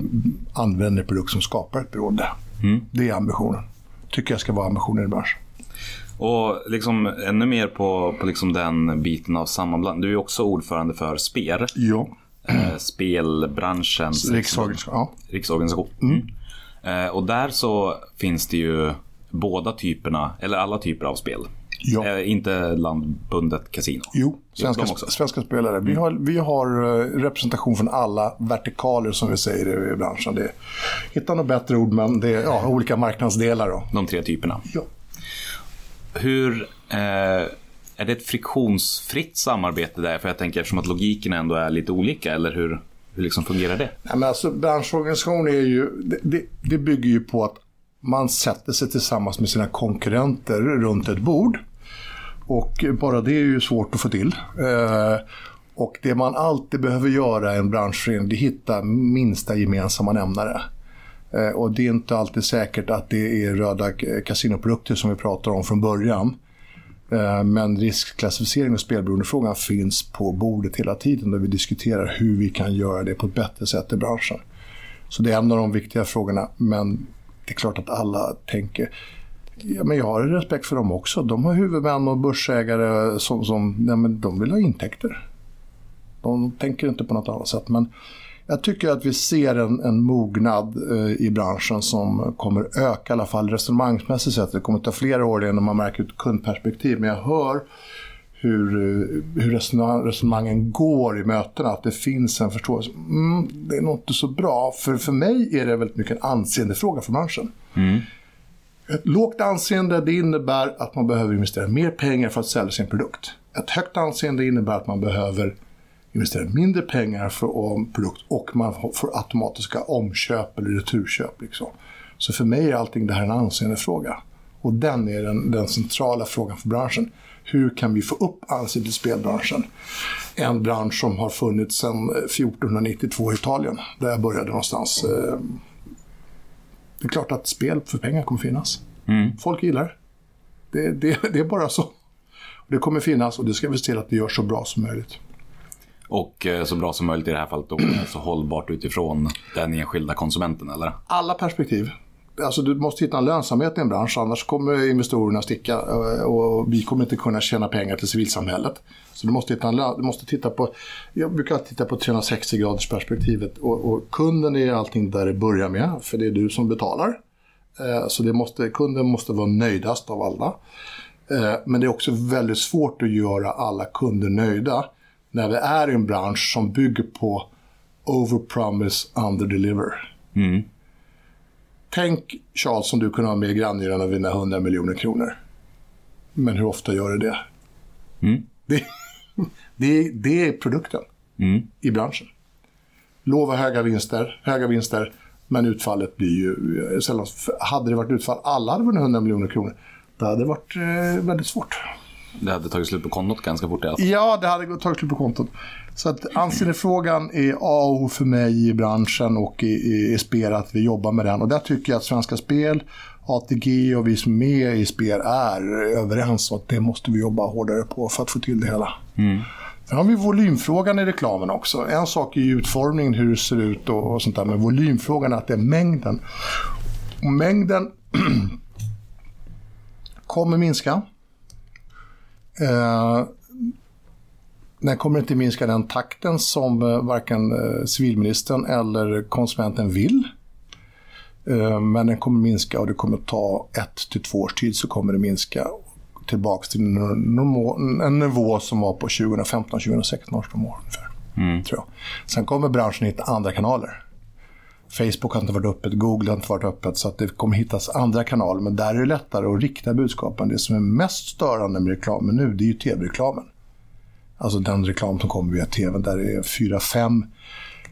använder produkt som skapar ett beroende. Det är ambitionen. Tycker jag ska vara ambitionen i branschen. Och liksom ännu mer på, på liksom den biten av sammanblandning. Du är också ordförande för SPER, Ja, eh, spelbranschens riksorganisation. Ja. riksorganisation. Mm. Eh, och där så finns det ju båda typerna, eller alla typer av spel. Ja. Eh, inte landbundet kasino. Jo, svenska, svenska spelare. Vi har, vi har eh, representation från alla vertikaler som vi säger i branschen. Det är, hitta något bättre ord, men det är ja, olika marknadsdelar. Då. De tre typerna. Ja. Hur... Eh, är det ett friktionsfritt samarbete där? För jag tänker eftersom att logiken ändå är lite olika, eller hur, hur liksom fungerar det? Nej, men alltså, branschorganisation är ju, det, det, det bygger ju på att man sätter sig tillsammans med sina konkurrenter runt ett bord. Och bara det är ju svårt att få till. Eh, och det man alltid behöver göra i en branschförening det är att hitta minsta gemensamma nämnare. Eh, och det är inte alltid säkert att det är röda kasinoprodukter som vi pratar om från början. Eh, men riskklassificering och spelberoendefrågan finns på bordet hela tiden där vi diskuterar hur vi kan göra det på ett bättre sätt i branschen. Så det är en av de viktiga frågorna, men det är klart att alla tänker. Ja, men jag har respekt för dem också. De har huvudmän och börsägare som, som nej, men de vill ha intäkter. De tänker inte på något annat sätt. Men jag tycker att vi ser en, en mognad eh, i branschen som kommer öka, i alla fall resonemangsmässigt sett. Det kommer ta flera år innan man märker ett kundperspektiv. Men jag hör hur, eh, hur resonemang, resonemangen går i mötena. Att det finns en förståelse. Mm, det är nog inte så bra. För, för mig är det väldigt mycket en anseendefråga för branschen. Mm. Ett lågt anseende det innebär att man behöver investera mer pengar för att sälja sin produkt. Ett högt anseende innebär att man behöver investera mindre pengar för en produkt och man får automatiska omköp eller returköp. Liksom. Så för mig är allting det här en anseendefråga. Och den är den, den centrala frågan för branschen. Hur kan vi få upp anseendet i spelbranschen? En bransch som har funnits sedan 1492 i Italien, där jag började någonstans. Eh, det är klart att spel för pengar kommer finnas. Folk gillar det. Det, det. [laughs] det är bara så. Det kommer finnas och det ska vi se till att det görs så bra som möjligt. Och eh, så bra som möjligt i det här fallet då, [clears throat] så hållbart utifrån den enskilda konsumenten, eller? Alla perspektiv. Alltså du måste hitta en lönsamhet i en bransch, annars kommer investerarna sticka eh, och vi kommer inte kunna tjäna pengar till civilsamhället. Så du måste, hitta en, du måste titta på, jag brukar titta på 360 graders perspektivet och, och kunden är allting där det börjar med, för det är du som betalar. Eh, så det måste, kunden måste vara nöjdast av alla. Eh, men det är också väldigt svårt att göra alla kunder nöjda när vi är i en bransch som bygger på overpromise, underdeliver. Mm. Tänk Charles om du kunde ha med grannyran och vinna 100 miljoner kronor. Men hur ofta gör du det? Det, [laughs] det, det är produkten i branschen. Lova höga vinster, höga vinster, men utfallet blir ju eh, Hade det varit utfall, alla hade vunnit 100 miljoner kronor, då hade det varit eh, väldigt svårt. Det hade tagit slut på kontot ganska fort i alla fall. Ja, det hade tagit slut på kontot. Så att anseendefrågan är A och O för mig i branschen och i, i, i spel att vi jobbar med den. Och där tycker jag att Svenska Spel, ATG och vi som är med i spel är överens om att det måste vi jobba hårdare på för att få till det hela. Sen har vi volymfrågan i reklamen också. En sak är utformningen, hur det ser ut och, och sånt där. Men volymfrågan är att det är mängden. Och mängden [clears throat] kommer minska. Eh, den kommer inte minska den takten som eh, varken eh, civilministern eller konsumenten vill. Eh, men den kommer minska och det kommer ta ett till två års tid så kommer det minska tillbaka till en, nivå som var på 2015-2016 års nivå ungefär. Tror jag. Sen kommer branschen hitta andra kanaler. Facebook har inte varit öppet, Google har inte varit öppet så att det kommer hittas andra kanaler. Men där är det lättare att rikta budskapen. Det som är mest störande med reklamen nu det är ju tv-reklamen. Alltså den reklam som kommer via tv där det är fyra, fem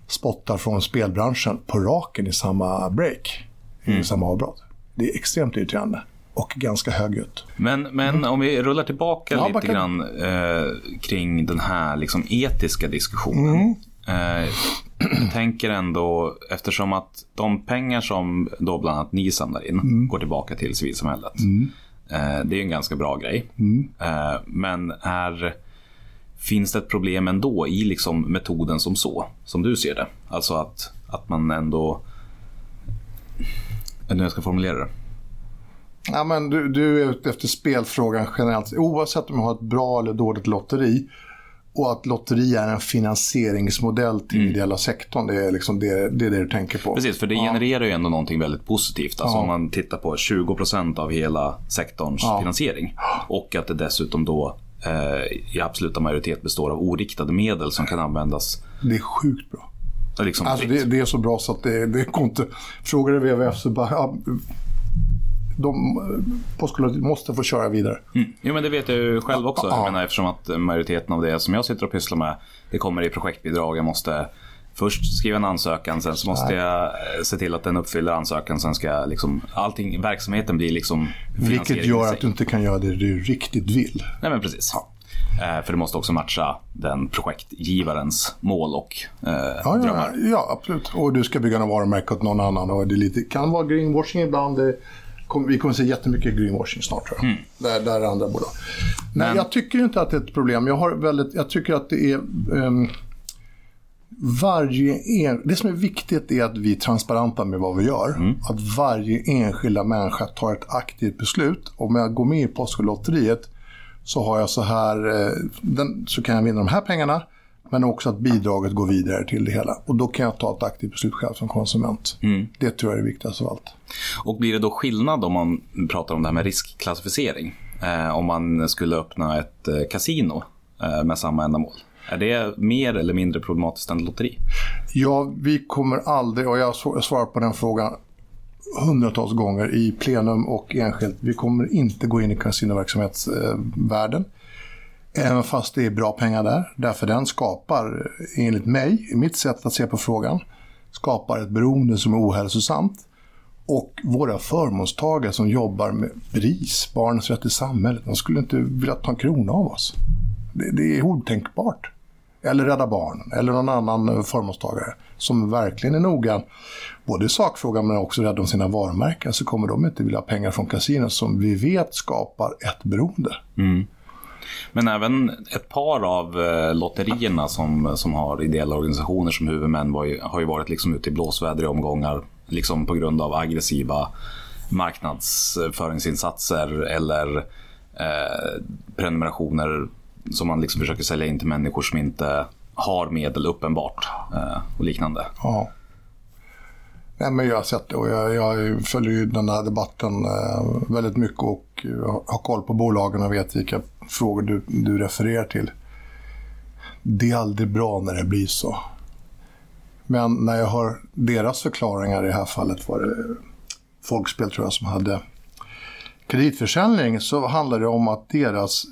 spottar från spelbranschen på raken i samma break. I samma avbrott. Det är extremt irriterande och ganska högljutt. Men, men om vi rullar tillbaka Ja, lite grann eh, kring den här liksom, etiska diskussionen. Eh, jag tänker ändå, eftersom att de pengar som då bland annat ni samlar in går tillbaka till civilsamhället. Eh, det är en ganska bra grej. Eh, men är, finns det ett problem ändå i liksom metoden som så, som du ser det? Alltså att, att man ändå... Jag vet inte hur jag ska formulera det. Ja, men du, du är ute efter spelfrågan generellt. Oavsett om man har ett bra eller dåligt lotteri och att lotteri är en finansieringsmodell till den ideella sektorn. Det är, liksom det, det är det du tänker på. Precis, för det genererar ju ändå någonting väldigt positivt. Alltså Ja. om man tittar på 20% av hela sektorns Ja. finansiering. Och att det dessutom då eh, i absoluta majoritet består av oriktade medel som kan användas Det är sjukt bra. liksom Alltså det, det är så bra så att det, det går inte... Frågar du WWF så bara... Ja, de, Postkodlotteriet måste få köra vidare. Mm. Jo men det vet jag ju själv också. Ja. Jag menar, eftersom att majoriteten av det som jag sitter och pysslar med, det kommer i projektbidrag. Jag måste först skriva en ansökan, sen så måste jag eh, se till att den uppfyller ansökan. Sen ska jag liksom, allting, verksamheten blir liksom Vilket gör att du inte kan göra det du riktigt vill. Nej men precis. Eh, för det måste också matcha den projektgivarens mål och eh, Ja, drömmar. ja, ja, absolut. Och du ska bygga något varumärke åt någon annan. Och det lite, kan vara greenwashing ibland. Det kom, vi kommer se jättemycket greenwashing snart tror jag. Där, där är andra bolag. Nej, Men- jag tycker inte att det är ett problem. Jag, har väldigt, jag tycker att det är... ehm, varje en, det som är viktigt är att vi är transparenta med vad vi gör. Att varje enskilda människa tar ett aktivt beslut. Om jag går med i Postkodlotteriet så har jag så här, eh, den, så kan jag vinna de här pengarna. Men också att bidraget går vidare till det hela. Och då kan jag ta ett aktivt beslut själv som konsument. Det tror jag är det viktigaste av allt. Och blir det då skillnad om man pratar om det här med riskklassificering? Eh, om man skulle öppna ett eh, kasino eh, med samma ändamål. Är det mer eller mindre problematiskt än lotteri? Ja, vi kommer aldrig, och jag har svar- svarat på den frågan hundratals gånger i plenum och enskilt. Vi kommer inte gå in i kasinoverksamhetsvärlden. Även fast det är bra pengar där. Därför den skapar, enligt mig, i mitt sätt att se på frågan, skapar ett beroende som är ohälsosamt. Och våra förmånstagare som jobbar med BRIS, Barnens rätt i samhället, de skulle inte vilja ta en krona av oss. Det, det är otänkbart. Eller Rädda Barnen eller någon annan eh, förmånstagare som verkligen är noga, både i sakfrågan men också rädda om sina varumärken, så kommer de inte vilja ha pengar från kasinon som vi vet skapar ett beroende. Mm. Men även ett par av eh, lotterierna som, som har ideella organisationer som huvudmän var ju, har ju varit liksom ute i blåsväder i omgångar liksom på grund av aggressiva marknadsföringsinsatser eller eh, prenumerationer som man liksom försöker sälja in till människor som inte har medel uppenbart eh, och liknande. Ja. Nej, men jag har sett det och jag, jag följer ju den här debatten eh, väldigt mycket och har koll på bolagen och vet vilka frågor du, du refererar till. Det är aldrig bra när det blir så. Men när jag hör deras förklaringar, i det här fallet var det Folkspel tror jag som hade kreditförsäljning, så handlar det om att deras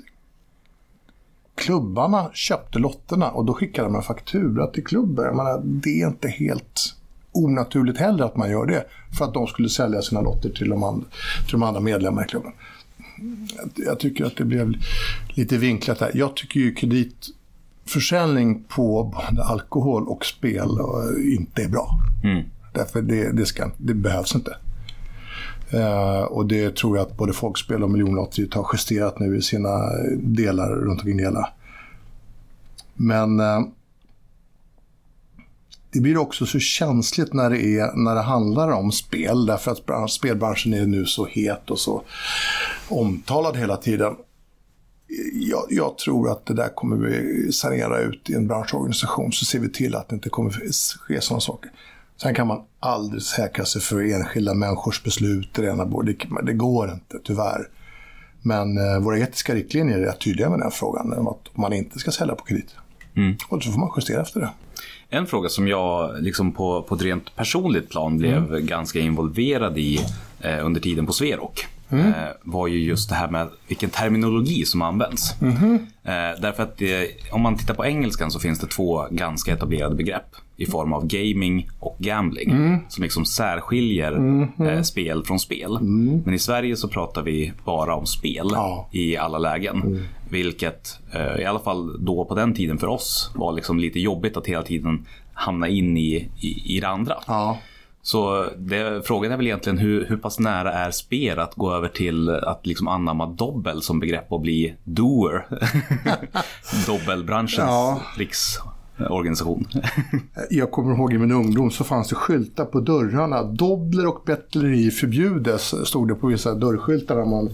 klubbarna köpte lotterna och då skickade de en faktura till klubben. Jag menar, det är inte helt onaturligt heller att man gör det för att de skulle sälja sina lotter till de andra, till de andra medlemmarna i klubben. Jag tycker att det blev lite vinklat här. Jag tycker ju kreditförsäljning på både alkohol och spel eh, inte är bra. Därför det, det, ska, det behövs inte. Eh, och det tror jag att både Folkspel och Miljonlotteriet har justerat nu i sina delar runt omkring det hela. Men eh, det blir också så känsligt när det, är, när det handlar om spel därför att bransch, spelbranschen är nu så het och så omtalad hela tiden. Jag, jag tror att det där kommer vi sanera ut i en branschorganisation så ser vi till att det inte kommer ske sådana saker. Sen kan man aldrig säkra sig för enskilda människors beslut. Det, ena, det, det går inte, tyvärr. Men eh, våra etiska riktlinjer är rätt tydliga med den frågan. Om att man inte ska sälja på kredit. Och så får man justera efter det. En fråga som jag liksom på, på ett rent personligt plan blev ganska involverad i eh, under tiden på Sverok. Eh, var ju just det här med vilken terminologi som används. Eh, därför att det, om man tittar på engelskan så finns det två ganska etablerade begrepp i form av gaming och gambling. Som liksom särskiljer eh, spel från spel. Men i Sverige så pratar vi bara om spel Ja. i alla lägen. Vilket eh, i alla fall då på den tiden för oss var liksom lite jobbigt att hela tiden hamna in i, i, i det andra. Ja. Så det, frågan är väl egentligen hur, hur pass nära är spel att gå över till att liksom anamma dobbel som begrepp och bli doer? [laughs] Dobbelbranschens Ja. Riksorganisation. [laughs] Jag kommer ihåg i min ungdom så fanns det skyltar på dörrarna. Dobbler och betleri förbjudes, stod det på vissa dörrskyltar när man,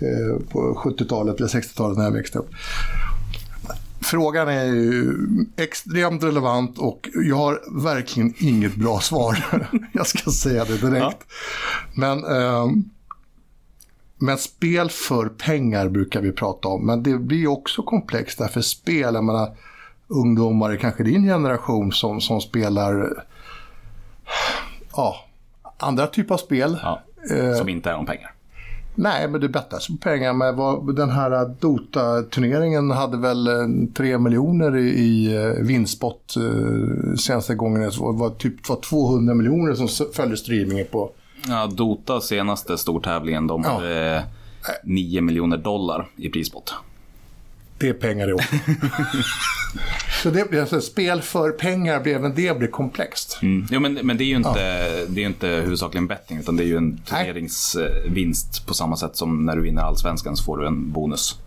eh, på 70-talet eller 60-talet när jag växte upp. Frågan är ju extremt relevant och jag har verkligen inget bra svar. [laughs] jag ska säga det direkt. Men, ehm, men spel för pengar brukar vi prata om. Men det blir också komplext därför spel, jag menar, ungdomar, kanske din generation som, som spelar ja, andra typer av spel. Ja, som inte är om pengar. Nej, men det bettas på pengar. Men vad, den här Dota-turneringen hade väl eh, 3 miljoner i, i eh, vinstpott eh, senaste gången. Det var typ var 200 miljoner som följde streamingen på. Ja, Dota senaste stortävlingen, de Ja. hade 9 miljoner dollar i prispott. Det är pengar i år. [laughs] Så det, blir alltså, spel för pengar, blir även det blir komplext. Mm. Jo, men, men det är ju inte, det är inte huvudsakligen betting, utan det är ju en turneringsvinst på samma sätt som när du vinner allsvenskan så får du en bonus.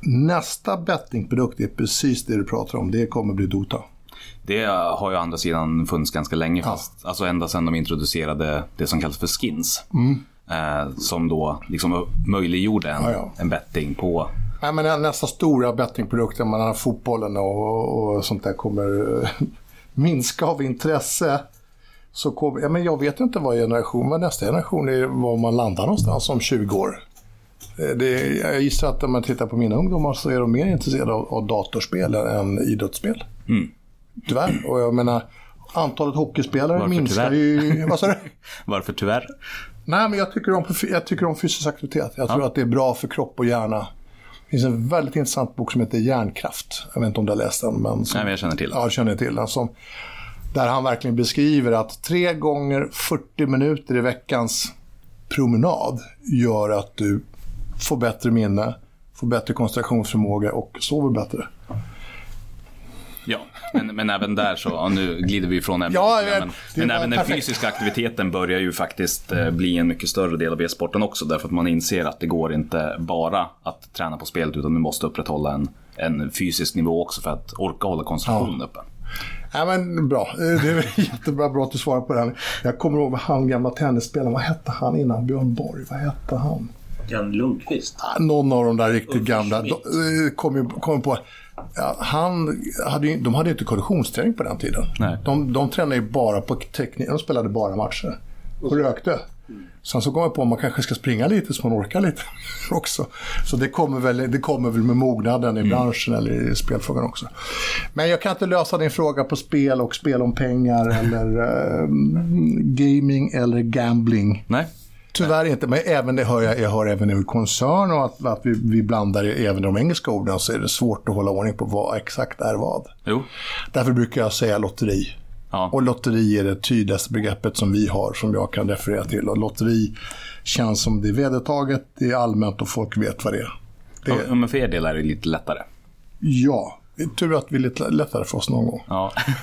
Nästa bettingprodukt är precis det du pratar om. Det kommer bli Dota. Det har ju å andra sidan funnits ganska länge, fast, alltså ända sedan de introducerade det som kallas för skins. Eh, som då liksom möjliggjorde en, Ja, ja. en betting på Nej, men nästa stora bettingprodukt, menar fotbollen och, och sånt där kommer eh, [laughs] minska av intresse. Så kommer, ja, men jag vet inte vad generation, men nästa generation är var man landar någonstans om 20 år. Eh, Det, jag gissar att om man tittar på mina ungdomar så är de mer intresserade av, av datorspel än idrottsspel. Tyvärr. Och jag menar, antalet hockeyspelare Varför minskar tyvärr? ju... [laughs] Vad sa du? Varför tyvärr? Nej, men jag tycker, om, jag tycker om fysisk aktivitet. Jag tror att det är bra för kropp och hjärna. Det finns en väldigt intressant bok som heter Hjärnkraft. Jag vet inte om du har läst den. Men som, Nej, men jag känner till. Ja, jag känner till den. Som, där han verkligen beskriver att tre gånger 40 minuter i veckans promenad gör att du får bättre minne, får bättre koncentrationsförmåga och sover bättre. Ja, men, men även där så, ja, nu glider vi ifrån ämnet. Ja, men men, det men även den perfekt. fysiska aktiviteten börjar ju faktiskt eh, bli en mycket större del av e-sporten också. Därför att man inser att det går inte bara att träna på spelet utan du måste upprätthålla en, en fysisk nivå också för att orka hålla koncentrationen uppe. Ja, men bra. Eh, Det är [laughs] jättebra bra att du svarar på den. Jag kommer ihåg han gamla tennisspelaren. Vad hette han innan Björn Borg? Vad hette han? Jan Lundqvist. Ah, Någon av de där riktigt Ulf gamla. Schmidt. De, eh, kom, kom på, ja, han hade de hade ju inte konditionsträning på den tiden. Nej. De, de tränade ju bara på teknik. De spelade bara matcher. Och rökte. Sen så kom jag på att man kanske ska springa lite så man orkar lite [laughs] också. Så det kommer väl, det kommer väl med mognaden i branschen eller i spelfrågan också. Men jag kan inte lösa din fråga på spel och spel om pengar eller [laughs] eh, gaming eller gambling. Nej, Tyvärr inte, men även det hör jag, jag hör även i koncern och att, att vi, vi blandar även de engelska orden så är det svårt att hålla ordning på vad exakt är vad. jo. Därför brukar jag säga lotteri. Ja. Och lotteri är det tydligaste begreppet som vi har, som jag kan referera till. Och lotteri känns som det är vedertaget, det är allmänt och folk vet vad det är. Det, Ja, men för er del är det lite lättare. ja, tur att det är lite lättare för oss någon gång. Ja. [laughs]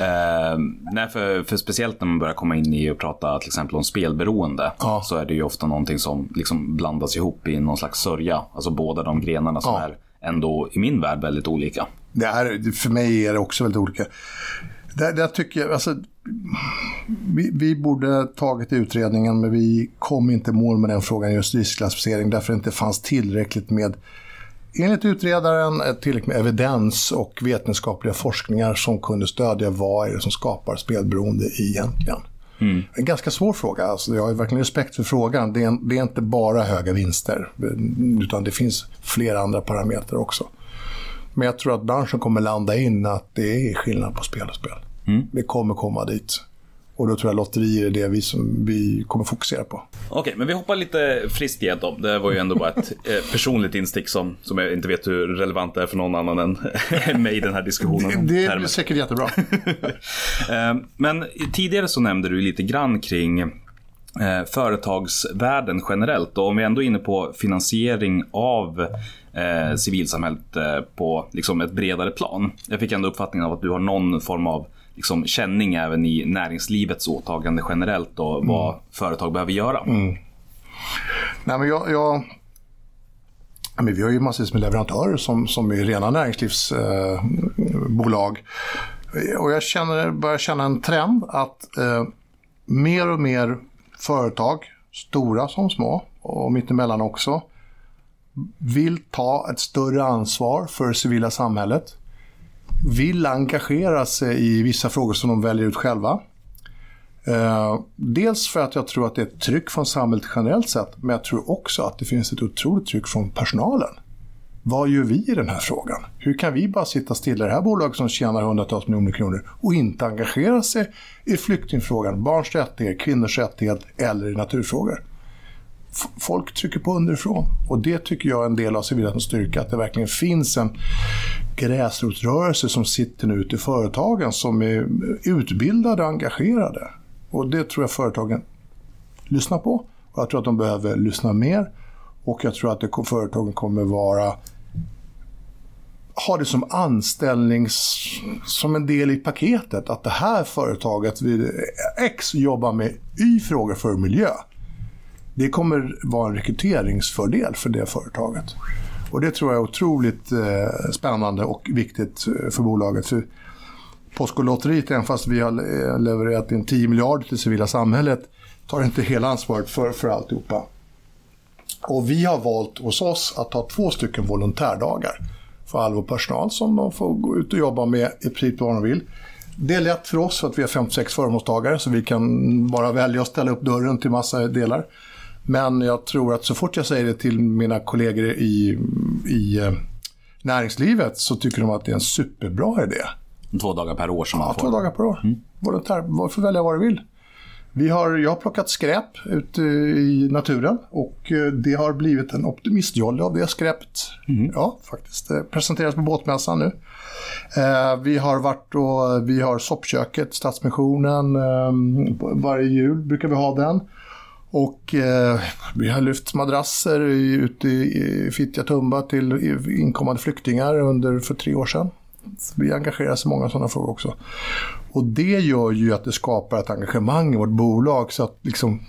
eh, nej, för, för speciellt när man börjar komma in i och prata till exempel om spelberoende Ja. så är det ju ofta någonting som liksom blandas ihop i någon slags sörja. Alltså båda de grenarna som Ja. är ändå i min värld väldigt olika. Det är, för mig är det också väldigt olika. Där, där tycker jag, alltså, vi, vi borde tagit utredningen men vi kom inte mål med den frågan just riskklassificering därför det inte fanns tillräckligt med Enligt utredaren eh, tillräckligt med evidens och vetenskapliga forskningar som kunde stödja vad är det som skapar spelberoende egentligen. En ganska svår fråga. Alltså, jag har verkligen respekt för frågan. Det är, det är inte bara höga vinster, utan det finns flera andra parametrar också. Men jag tror att branschen kommer landa in att det är skillnad på spel och spel. Det kommer komma dit. Och då tror jag lotterier är det vi, som vi kommer fokusera på. Okej, men vi hoppar lite friskt igenom. Det var ju ändå bara ett eh, personligt instick som, som jag inte vet hur relevant det är för någon annan än [laughs] mig i den här diskussionen. Det termer. blir säkert jättebra. [laughs] Eh, Men tidigare så nämnde du lite grann kring eh, företagsvärlden generellt. Och om vi ändå är inne på finansiering av eh, civilsamhället på liksom ett bredare plan. Jag fick ändå uppfattningen av att du har någon form av liksom, känning även i näringslivets åtagande generellt och vad företag behöver göra. Nej, men jag, jag, ja, men vi har ju massvis med leverantörer som, som är rena näringslivsbolag. Eh, och jag känner, börjar känna en trend att eh, mer och mer företag, stora som små och mittemellan också, vill ta ett större ansvar för det civila samhället. Vill engagera sig i vissa frågor som de väljer ut själva. Eh, dels för att jag tror att det är ett tryck från samhället generellt sett, men jag tror också att det finns ett otroligt tryck från personalen. Vad gör vi i den här frågan? Hur kan vi bara sitta stilla i det här bolaget som tjänar hundratals miljoner kronor och inte engagera sig i flyktingfrågan, barns rättigheter, kvinnors rättigheter eller i naturfrågor? Folk trycker på underifrån och det tycker jag är en del av civilrättens styrka, att det verkligen finns en gräsrotsrörelse som sitter nu ute i företagen som är utbildade och engagerade. Och det tror jag företagen lyssnar på. Och jag tror att de behöver lyssna mer. Och jag tror att det, företagen kommer vara ha det som anställnings... som en del i paketet. Att det här företaget, vid X, jobbar med Y-frågor för miljö. Det kommer vara en rekryteringsfördel för det företaget. Och det tror jag är otroligt eh, spännande och viktigt eh, för bolaget. För Postkodlotteriet, även fast vi har eh, levererat in 10 miljarder till civila samhället, tar inte hela ansvaret för, för alltihopa. Och vi har valt hos oss att ha två stycken volontärdagar för all vår personal som de får gå ut och jobba med i princip vad de vill. Det är lätt för oss för att vi har 56 förmånstagare så vi kan bara välja att ställa upp dörren till massa delar. Men jag tror att så fort jag säger det till mina kollegor i, i eh, näringslivet så tycker de att det är en superbra idé. Två dagar per år som man Ja, får. två dagar per år. Volontär, var får välja vad du vill. Vi har, jag har plockat skräp ute i naturen och eh, det har blivit en optimistjolle av det skräpet. Ja, faktiskt. Det presenteras på båtmässan nu. Eh, vi har varit och vi har soppköket, Stadsmissionen. Eh, varje jul brukar vi ha den. Och eh, vi har lyft madrasser i, ute i, i Fittja Tumba till inkommande flyktingar under, för tre år sedan. Vi engagerar oss i många sådana frågor också. Och det gör ju att det skapar ett engagemang i vårt bolag så att liksom,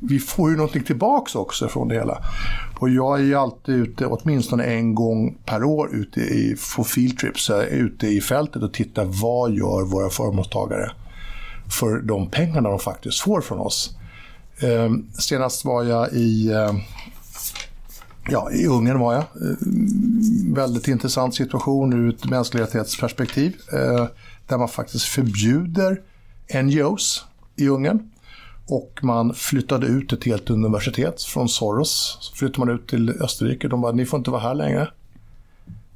vi får ju någonting tillbaks också från det hela. Och jag är ju alltid ute, åtminstone en gång per år, ute i, på field trips, jag är ute i fältet och tittar vad gör våra förmånstagare för de pengarna de faktiskt får från oss. Eh, senast var jag i, eh, ja, i Ungern var jag. Eh, väldigt intressant situation ur ett mänsklighetsperspektiv. Eh, där man faktiskt förbjuder NGOs i Ungern. Och man flyttade ut ett helt universitet från Soros. Så flyttade man ut till Österrike. De bara, ni får inte vara här längre.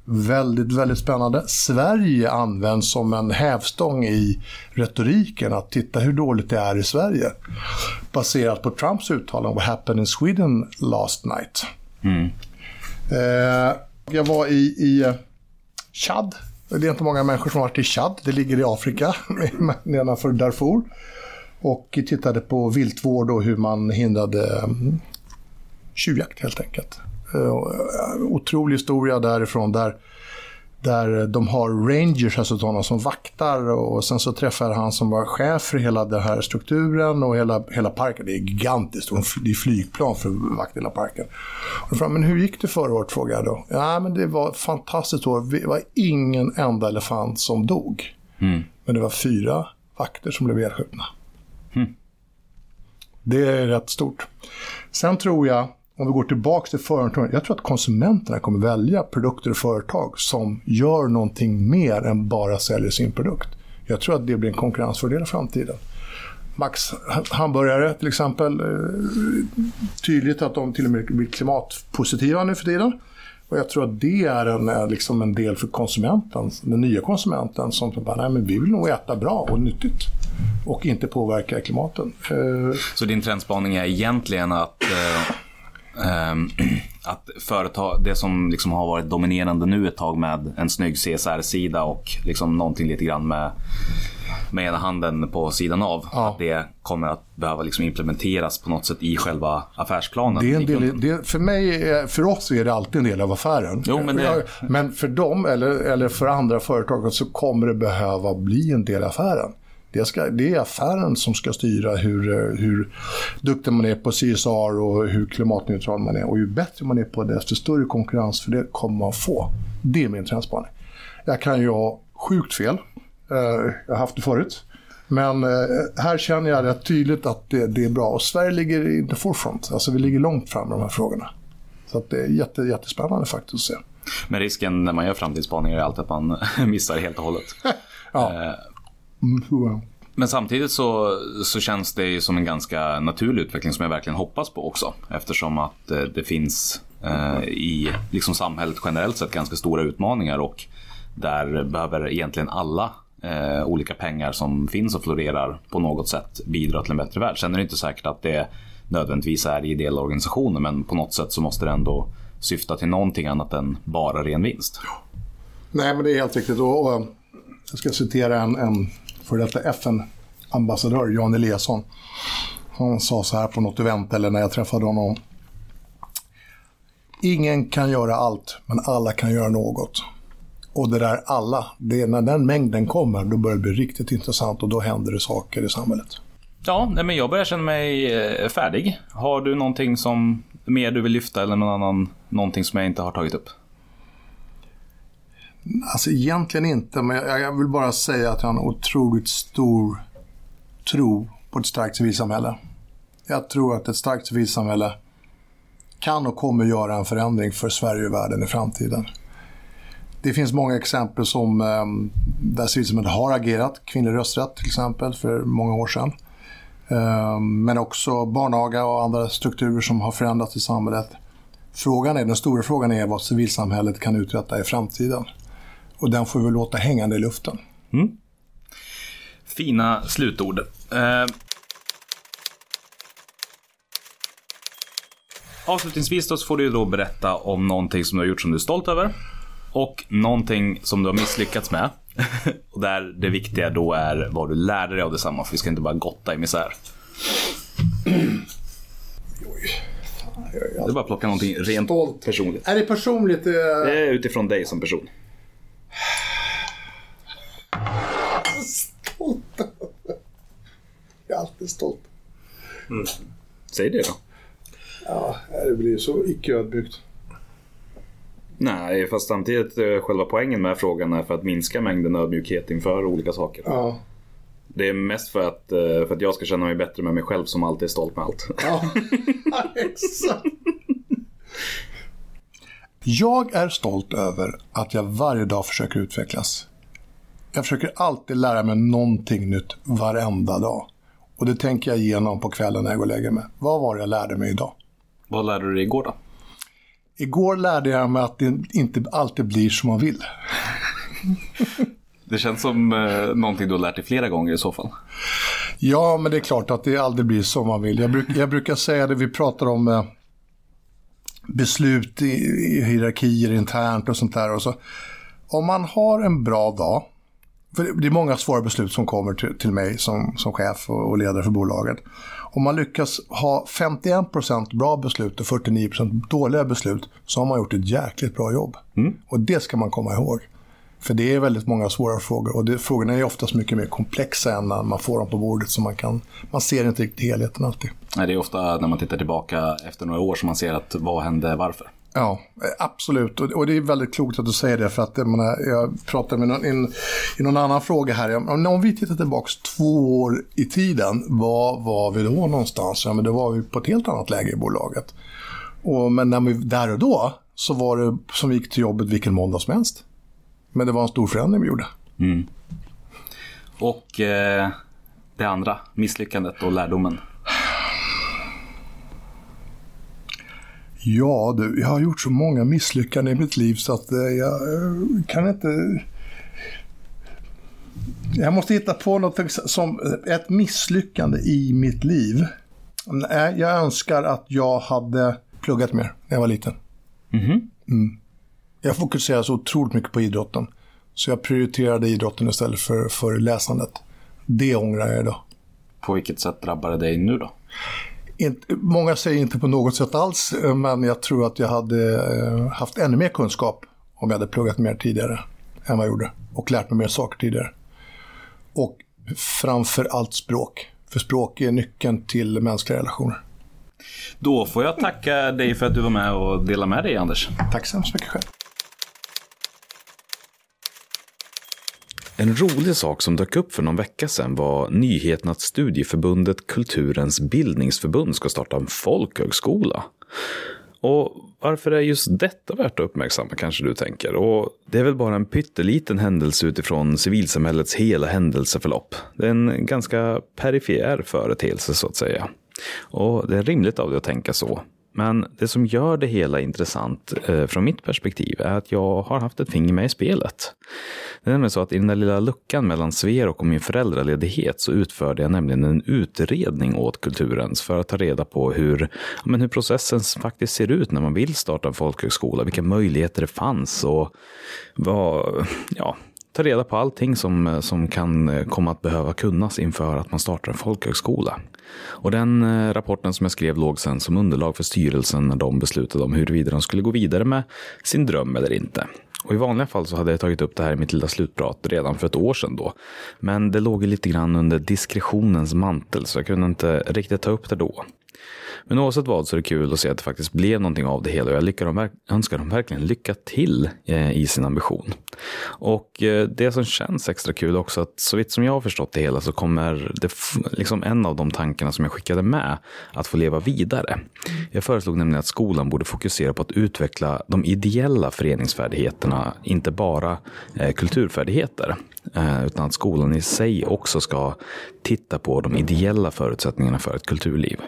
Väldigt, väldigt spännande. Sverige används som en hävstång i retoriken. Att titta hur dåligt det är i Sverige. Baserat på Trumps uttalande What happened in Sweden last night. Eh, jag var i, i eh, Chad. Det är inte många människor som har varit i Chad. Det ligger i Afrika, [laughs] nedanför Darfur. Och tittade på viltvård och hur man hindrade mm, tjuvjakt helt enkelt. Eh, Otrolig historia därifrån där, där de har rangers, alltså sådana som vaktar och sen så träffar han som var chef för hela den här strukturen och hela, hela parken. Det är gigantiskt och det är flygplan för att vakta hela parken. Och jag, men hur gick det förra året? frågade jag då. Ja, men det var ett fantastiskt år. Det var ingen enda elefant som dog. Men det var fyra vakter som blev nedskjutna. Det är rätt stort. Sen tror jag, om vi går tillbaka till företagen, jag tror att konsumenterna kommer välja produkter och företag som gör någonting mer än bara säljer sin produkt. Jag tror att det blir en konkurrensfördel i framtiden. Max hamburgare till exempel. Eh, tydligt att de till och med blir klimatpositiva nu för tiden. Och jag tror att det är en, eh, liksom en del för konsumenten, den nya konsumenten som bara, nej men vi vill nog äta bra och nyttigt. Och inte påverka klimatet. Eh, Så din trendspaning är egentligen att, eh, [clears throat] att företag, det som liksom har varit dominerande nu ett tag med en snygg CSR-sida och liksom någonting lite grann med, med ena handen på sidan av. Ja. Att det kommer att behöva liksom implementeras på något sätt i själva affärsplanen. Det är en del, det, för, mig, för oss är det alltid en del av affären. Jo, men det- men för dem eller, eller för andra företag så kommer det behöva bli en del av affären. Det, ska, det är affären som ska styra hur, eh, hur duktig man är på CSR och hur klimatneutral man är. Och ju bättre man är på det, desto större konkurrens för det kommer man få. Det är min trendspaning. Jag kan ju ha sjukt fel. Eh, Jag har haft det förut. Men eh, här känner jag rätt tydligt att det, det är bra. Och Sverige ligger i the forefront. Alltså vi ligger långt fram med de här frågorna. Så det är jätte, jättespännande faktiskt att se. Men risken när man gör framtidsspaningar är alltid att man [laughs] missar helt och hållet. [laughs] Ja. Mm, wow. Men samtidigt så, så känns det ju som en ganska naturlig utveckling som jag verkligen hoppas på också. Eftersom att eh, det finns eh, i liksom samhället generellt sett ganska stora utmaningar och där behöver egentligen alla eh, olika pengar som finns och florerar på något sätt bidra till en bättre värld. Sen är det inte säkert att det nödvändigtvis är ideella organisationer men på något sätt så måste det ändå syfta till någonting annat än bara ren vinst. Nej, men det är helt riktigt. Och, och, jag ska citera en, en för detta FN-ambassadör, Jan Eliasson. Han sa så här på något event, eller när jag träffade honom. Ingen kan göra allt, men alla kan göra något. Och det där alla, det är när den mängden kommer, då börjar det bli riktigt intressant och då händer det saker i samhället. Ja, nej, men jag börjar känna mig eh, färdig. Har du någonting som mer du vill lyfta eller någon annan, någonting som jag inte har tagit upp? Alltså egentligen inte, men jag, jag vill bara säga att jag har en otroligt stor tro på ett starkt civilsamhälle. Jag tror att ett starkt civilsamhälle kan och kommer göra en förändring för Sverige och världen i framtiden. Det finns många exempel som ehm, där civilsamhället har agerat. Kvinnlig rösträtt till exempel för många år sedan. Ehm, men också barnaga och andra strukturer som har förändrats i samhället. Frågan är, den stora frågan är vad civilsamhället kan uträtta i framtiden. Och den får vi låta hängande i luften. Fina slutord. Eh, avslutningsvis då så får du då berätta om någonting som du har gjort som du är stolt över. Och någonting som du har misslyckats med. [laughs] och där det viktiga då är vad du lärde dig av detsamma. För vi ska inte bara gotta i misär. Det är bara att plocka någonting rent Stolt. personligt. Är det personligt? Eh, Det är utifrån dig som person. Stolt? jag är alltid stolt. Säg det då. Ja, det blir så icke ödmjukt. Nej, fast samtidigt eh, själva poängen med frågan är för att minska mängden ödmjukhet inför olika saker. Ja. Det är mest för att, eh, för att jag ska känna mig bättre med mig själv som alltid är stolt med allt. Ja, [laughs] exakt. Jag är stolt över att jag varje dag försöker utvecklas. Jag försöker alltid lära mig någonting nytt varenda dag. Och det tänker jag igenom på kvällen när jag går och lägger mig. Vad var det jag lärde mig idag? Vad lärde du dig igår då? Igår lärde jag mig att det inte alltid blir som man vill. [laughs] Det känns som eh, någonting du har lärt dig flera gånger i så fall. Ja, men det är klart att det aldrig blir som man vill. Jag, bruk, jag brukar säga det, vi pratar om eh, beslut i, i hierarkier internt och sånt där. Och så. Om man har en bra dag, för det är många svåra beslut som kommer till, till mig som, som chef och, och ledare för bolaget. Om man lyckas ha 51% bra beslut och 49% dåliga beslut så har man gjort ett jäkligt bra jobb. Och det ska man komma ihåg. För det är väldigt många svåra frågor och det, frågorna är oftast mycket mer komplexa än när man får dem på bordet så man kan, man ser inte riktigt helheten alltid. Nej, det är ofta när man tittar tillbaka efter några år som man ser att vad hände, varför. Ja, absolut. Och, och det är väldigt klokt att du säger det för att jag, menar, jag pratade med någon, in, i någon annan fråga här. Om, om vi tittar tillbaka två år i tiden, var var vi då någonstans? Ja, men då var vi på ett helt annat läge i bolaget. Och, men när vi, där och då så var det som vi gick till jobbet vilken måndag som helst. Men det var en stor förändring vi gjorde. Och eh, det andra, misslyckandet och lärdomen. Ja, du, jag har gjort så många misslyckanden i mitt liv så att eh, jag eh, kan inte... Jag måste hitta på något som ett misslyckande i mitt liv. Nej, Jag önskar att jag hade pluggat mer när jag var liten. Mm. Jag fokuserade så otroligt mycket på idrotten. Så jag prioriterade idrotten istället för, för läsandet. Det ångrar jag idag. På vilket sätt drabbar det dig nu då? Inte, många säger inte på något sätt alls, eh, men jag tror att jag hade eh, haft ännu mer kunskap om jag hade pluggat mer tidigare än vad jag gjorde. Och lärt mig mer saker tidigare. Och framför allt språk. För språk är nyckeln till mänskliga relationer. Då får jag tacka dig för att du var med och delade med dig, Anders. Tack så hemskt mycket själv. En rolig sak som dök upp för någon vecka sedan var nyheten att studieförbundet Kulturens bildningsförbund ska starta en folkhögskola. Och varför är just detta värt att uppmärksamma kanske du tänker? Och det är väl bara en pytteliten händelse utifrån civilsamhällets hela händelseförlopp. Det är en ganska perifer företeelse så att säga. Och det är rimligt av dig att tänka så. Men det som gör det hela intressant eh, från mitt perspektiv är att jag har haft ett finger med i spelet. Det är nämligen så att i den där lilla luckan mellan Sverok och min föräldraledighet så utförde jag nämligen en utredning åt Kulturens för att ta reda på hur, ja, men hur processen faktiskt ser ut när man vill starta en folkhögskola, vilka möjligheter det fanns och vad, ja, ta reda på allting som, eh, som kan eh, komma att behöva kunnas inför att man startar en folkhögskola. Och den eh, rapporten som jag skrev låg sen som underlag för styrelsen när de beslutade om huruvida de skulle gå vidare med sin dröm eller inte. Och i vanliga fall så hade jag tagit upp det här i mitt lilla slutprat redan för ett år sedan då. Men det låg ju lite grann under diskretionens mantel så jag kunde inte riktigt ta upp det då. Men oavsett vad så är det kul att se att det faktiskt blev någonting av det hela och jag lyckar dem, önskar dem verkligen lycka till eh, i sin ambition. Och eh, det som känns extra kul också att så vitt som jag har förstått det hela så kommer det liksom en av de tankarna som jag skickade med att få leva vidare. Jag föreslog nämligen att skolan borde fokusera på att utveckla de ideella föreningsfärdigheterna, inte bara eh, kulturfärdigheter. Utan att skolan i sig också ska titta på de ideella förutsättningarna för ett kulturliv.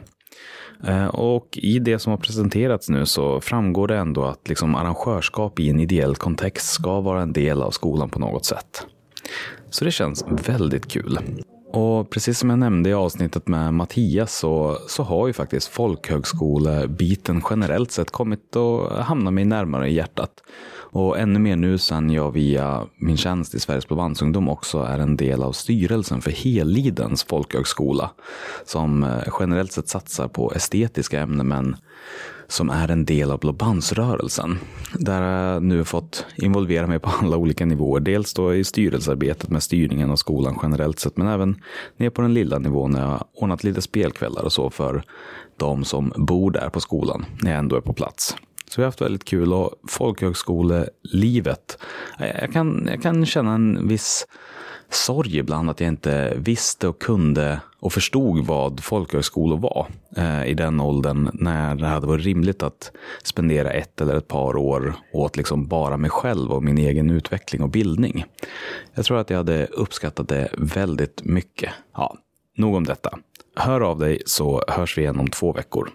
Eh, och i det som har presenterats nu så framgår det ändå att liksom arrangörskap i en ideell kontext ska vara en del av skolan på något sätt. Så det känns väldigt kul. Och precis som jag nämnde i avsnittet med Mattias så, så har ju faktiskt folkhögskolebiten generellt sett kommit att hamna mig närmare i hjärtat. Och ännu mer nu sen jag via min tjänst i Sveriges Blåbandsungdom också är en del av styrelsen för Helidens folkhögskola. Som eh, generellt sett satsar på estetiska ämnen men som är en del av Blåbandsrörelsen. Där jag nu fått involvera mig på alla olika nivåer. Dels då i styrelsearbetet med styrningen av skolan generellt sett, men även ner på den lilla nivån när jag ordnat lite spelkvällar och så för de som bor där på skolan när jag ändå är på plats. Så vi har haft väldigt kul och folkhögskolelivet, jag kan, jag kan känna en viss sorg ibland att jag inte visste och kunde och förstod vad folkhögskolor var eh, i den åldern när det hade varit rimligt att spendera ett eller ett par år åt liksom bara mig själv och min egen utveckling och bildning. Jag tror att jag hade uppskattat det väldigt mycket. Ja, nog om detta. Hör av dig så hörs vi igen om två veckor.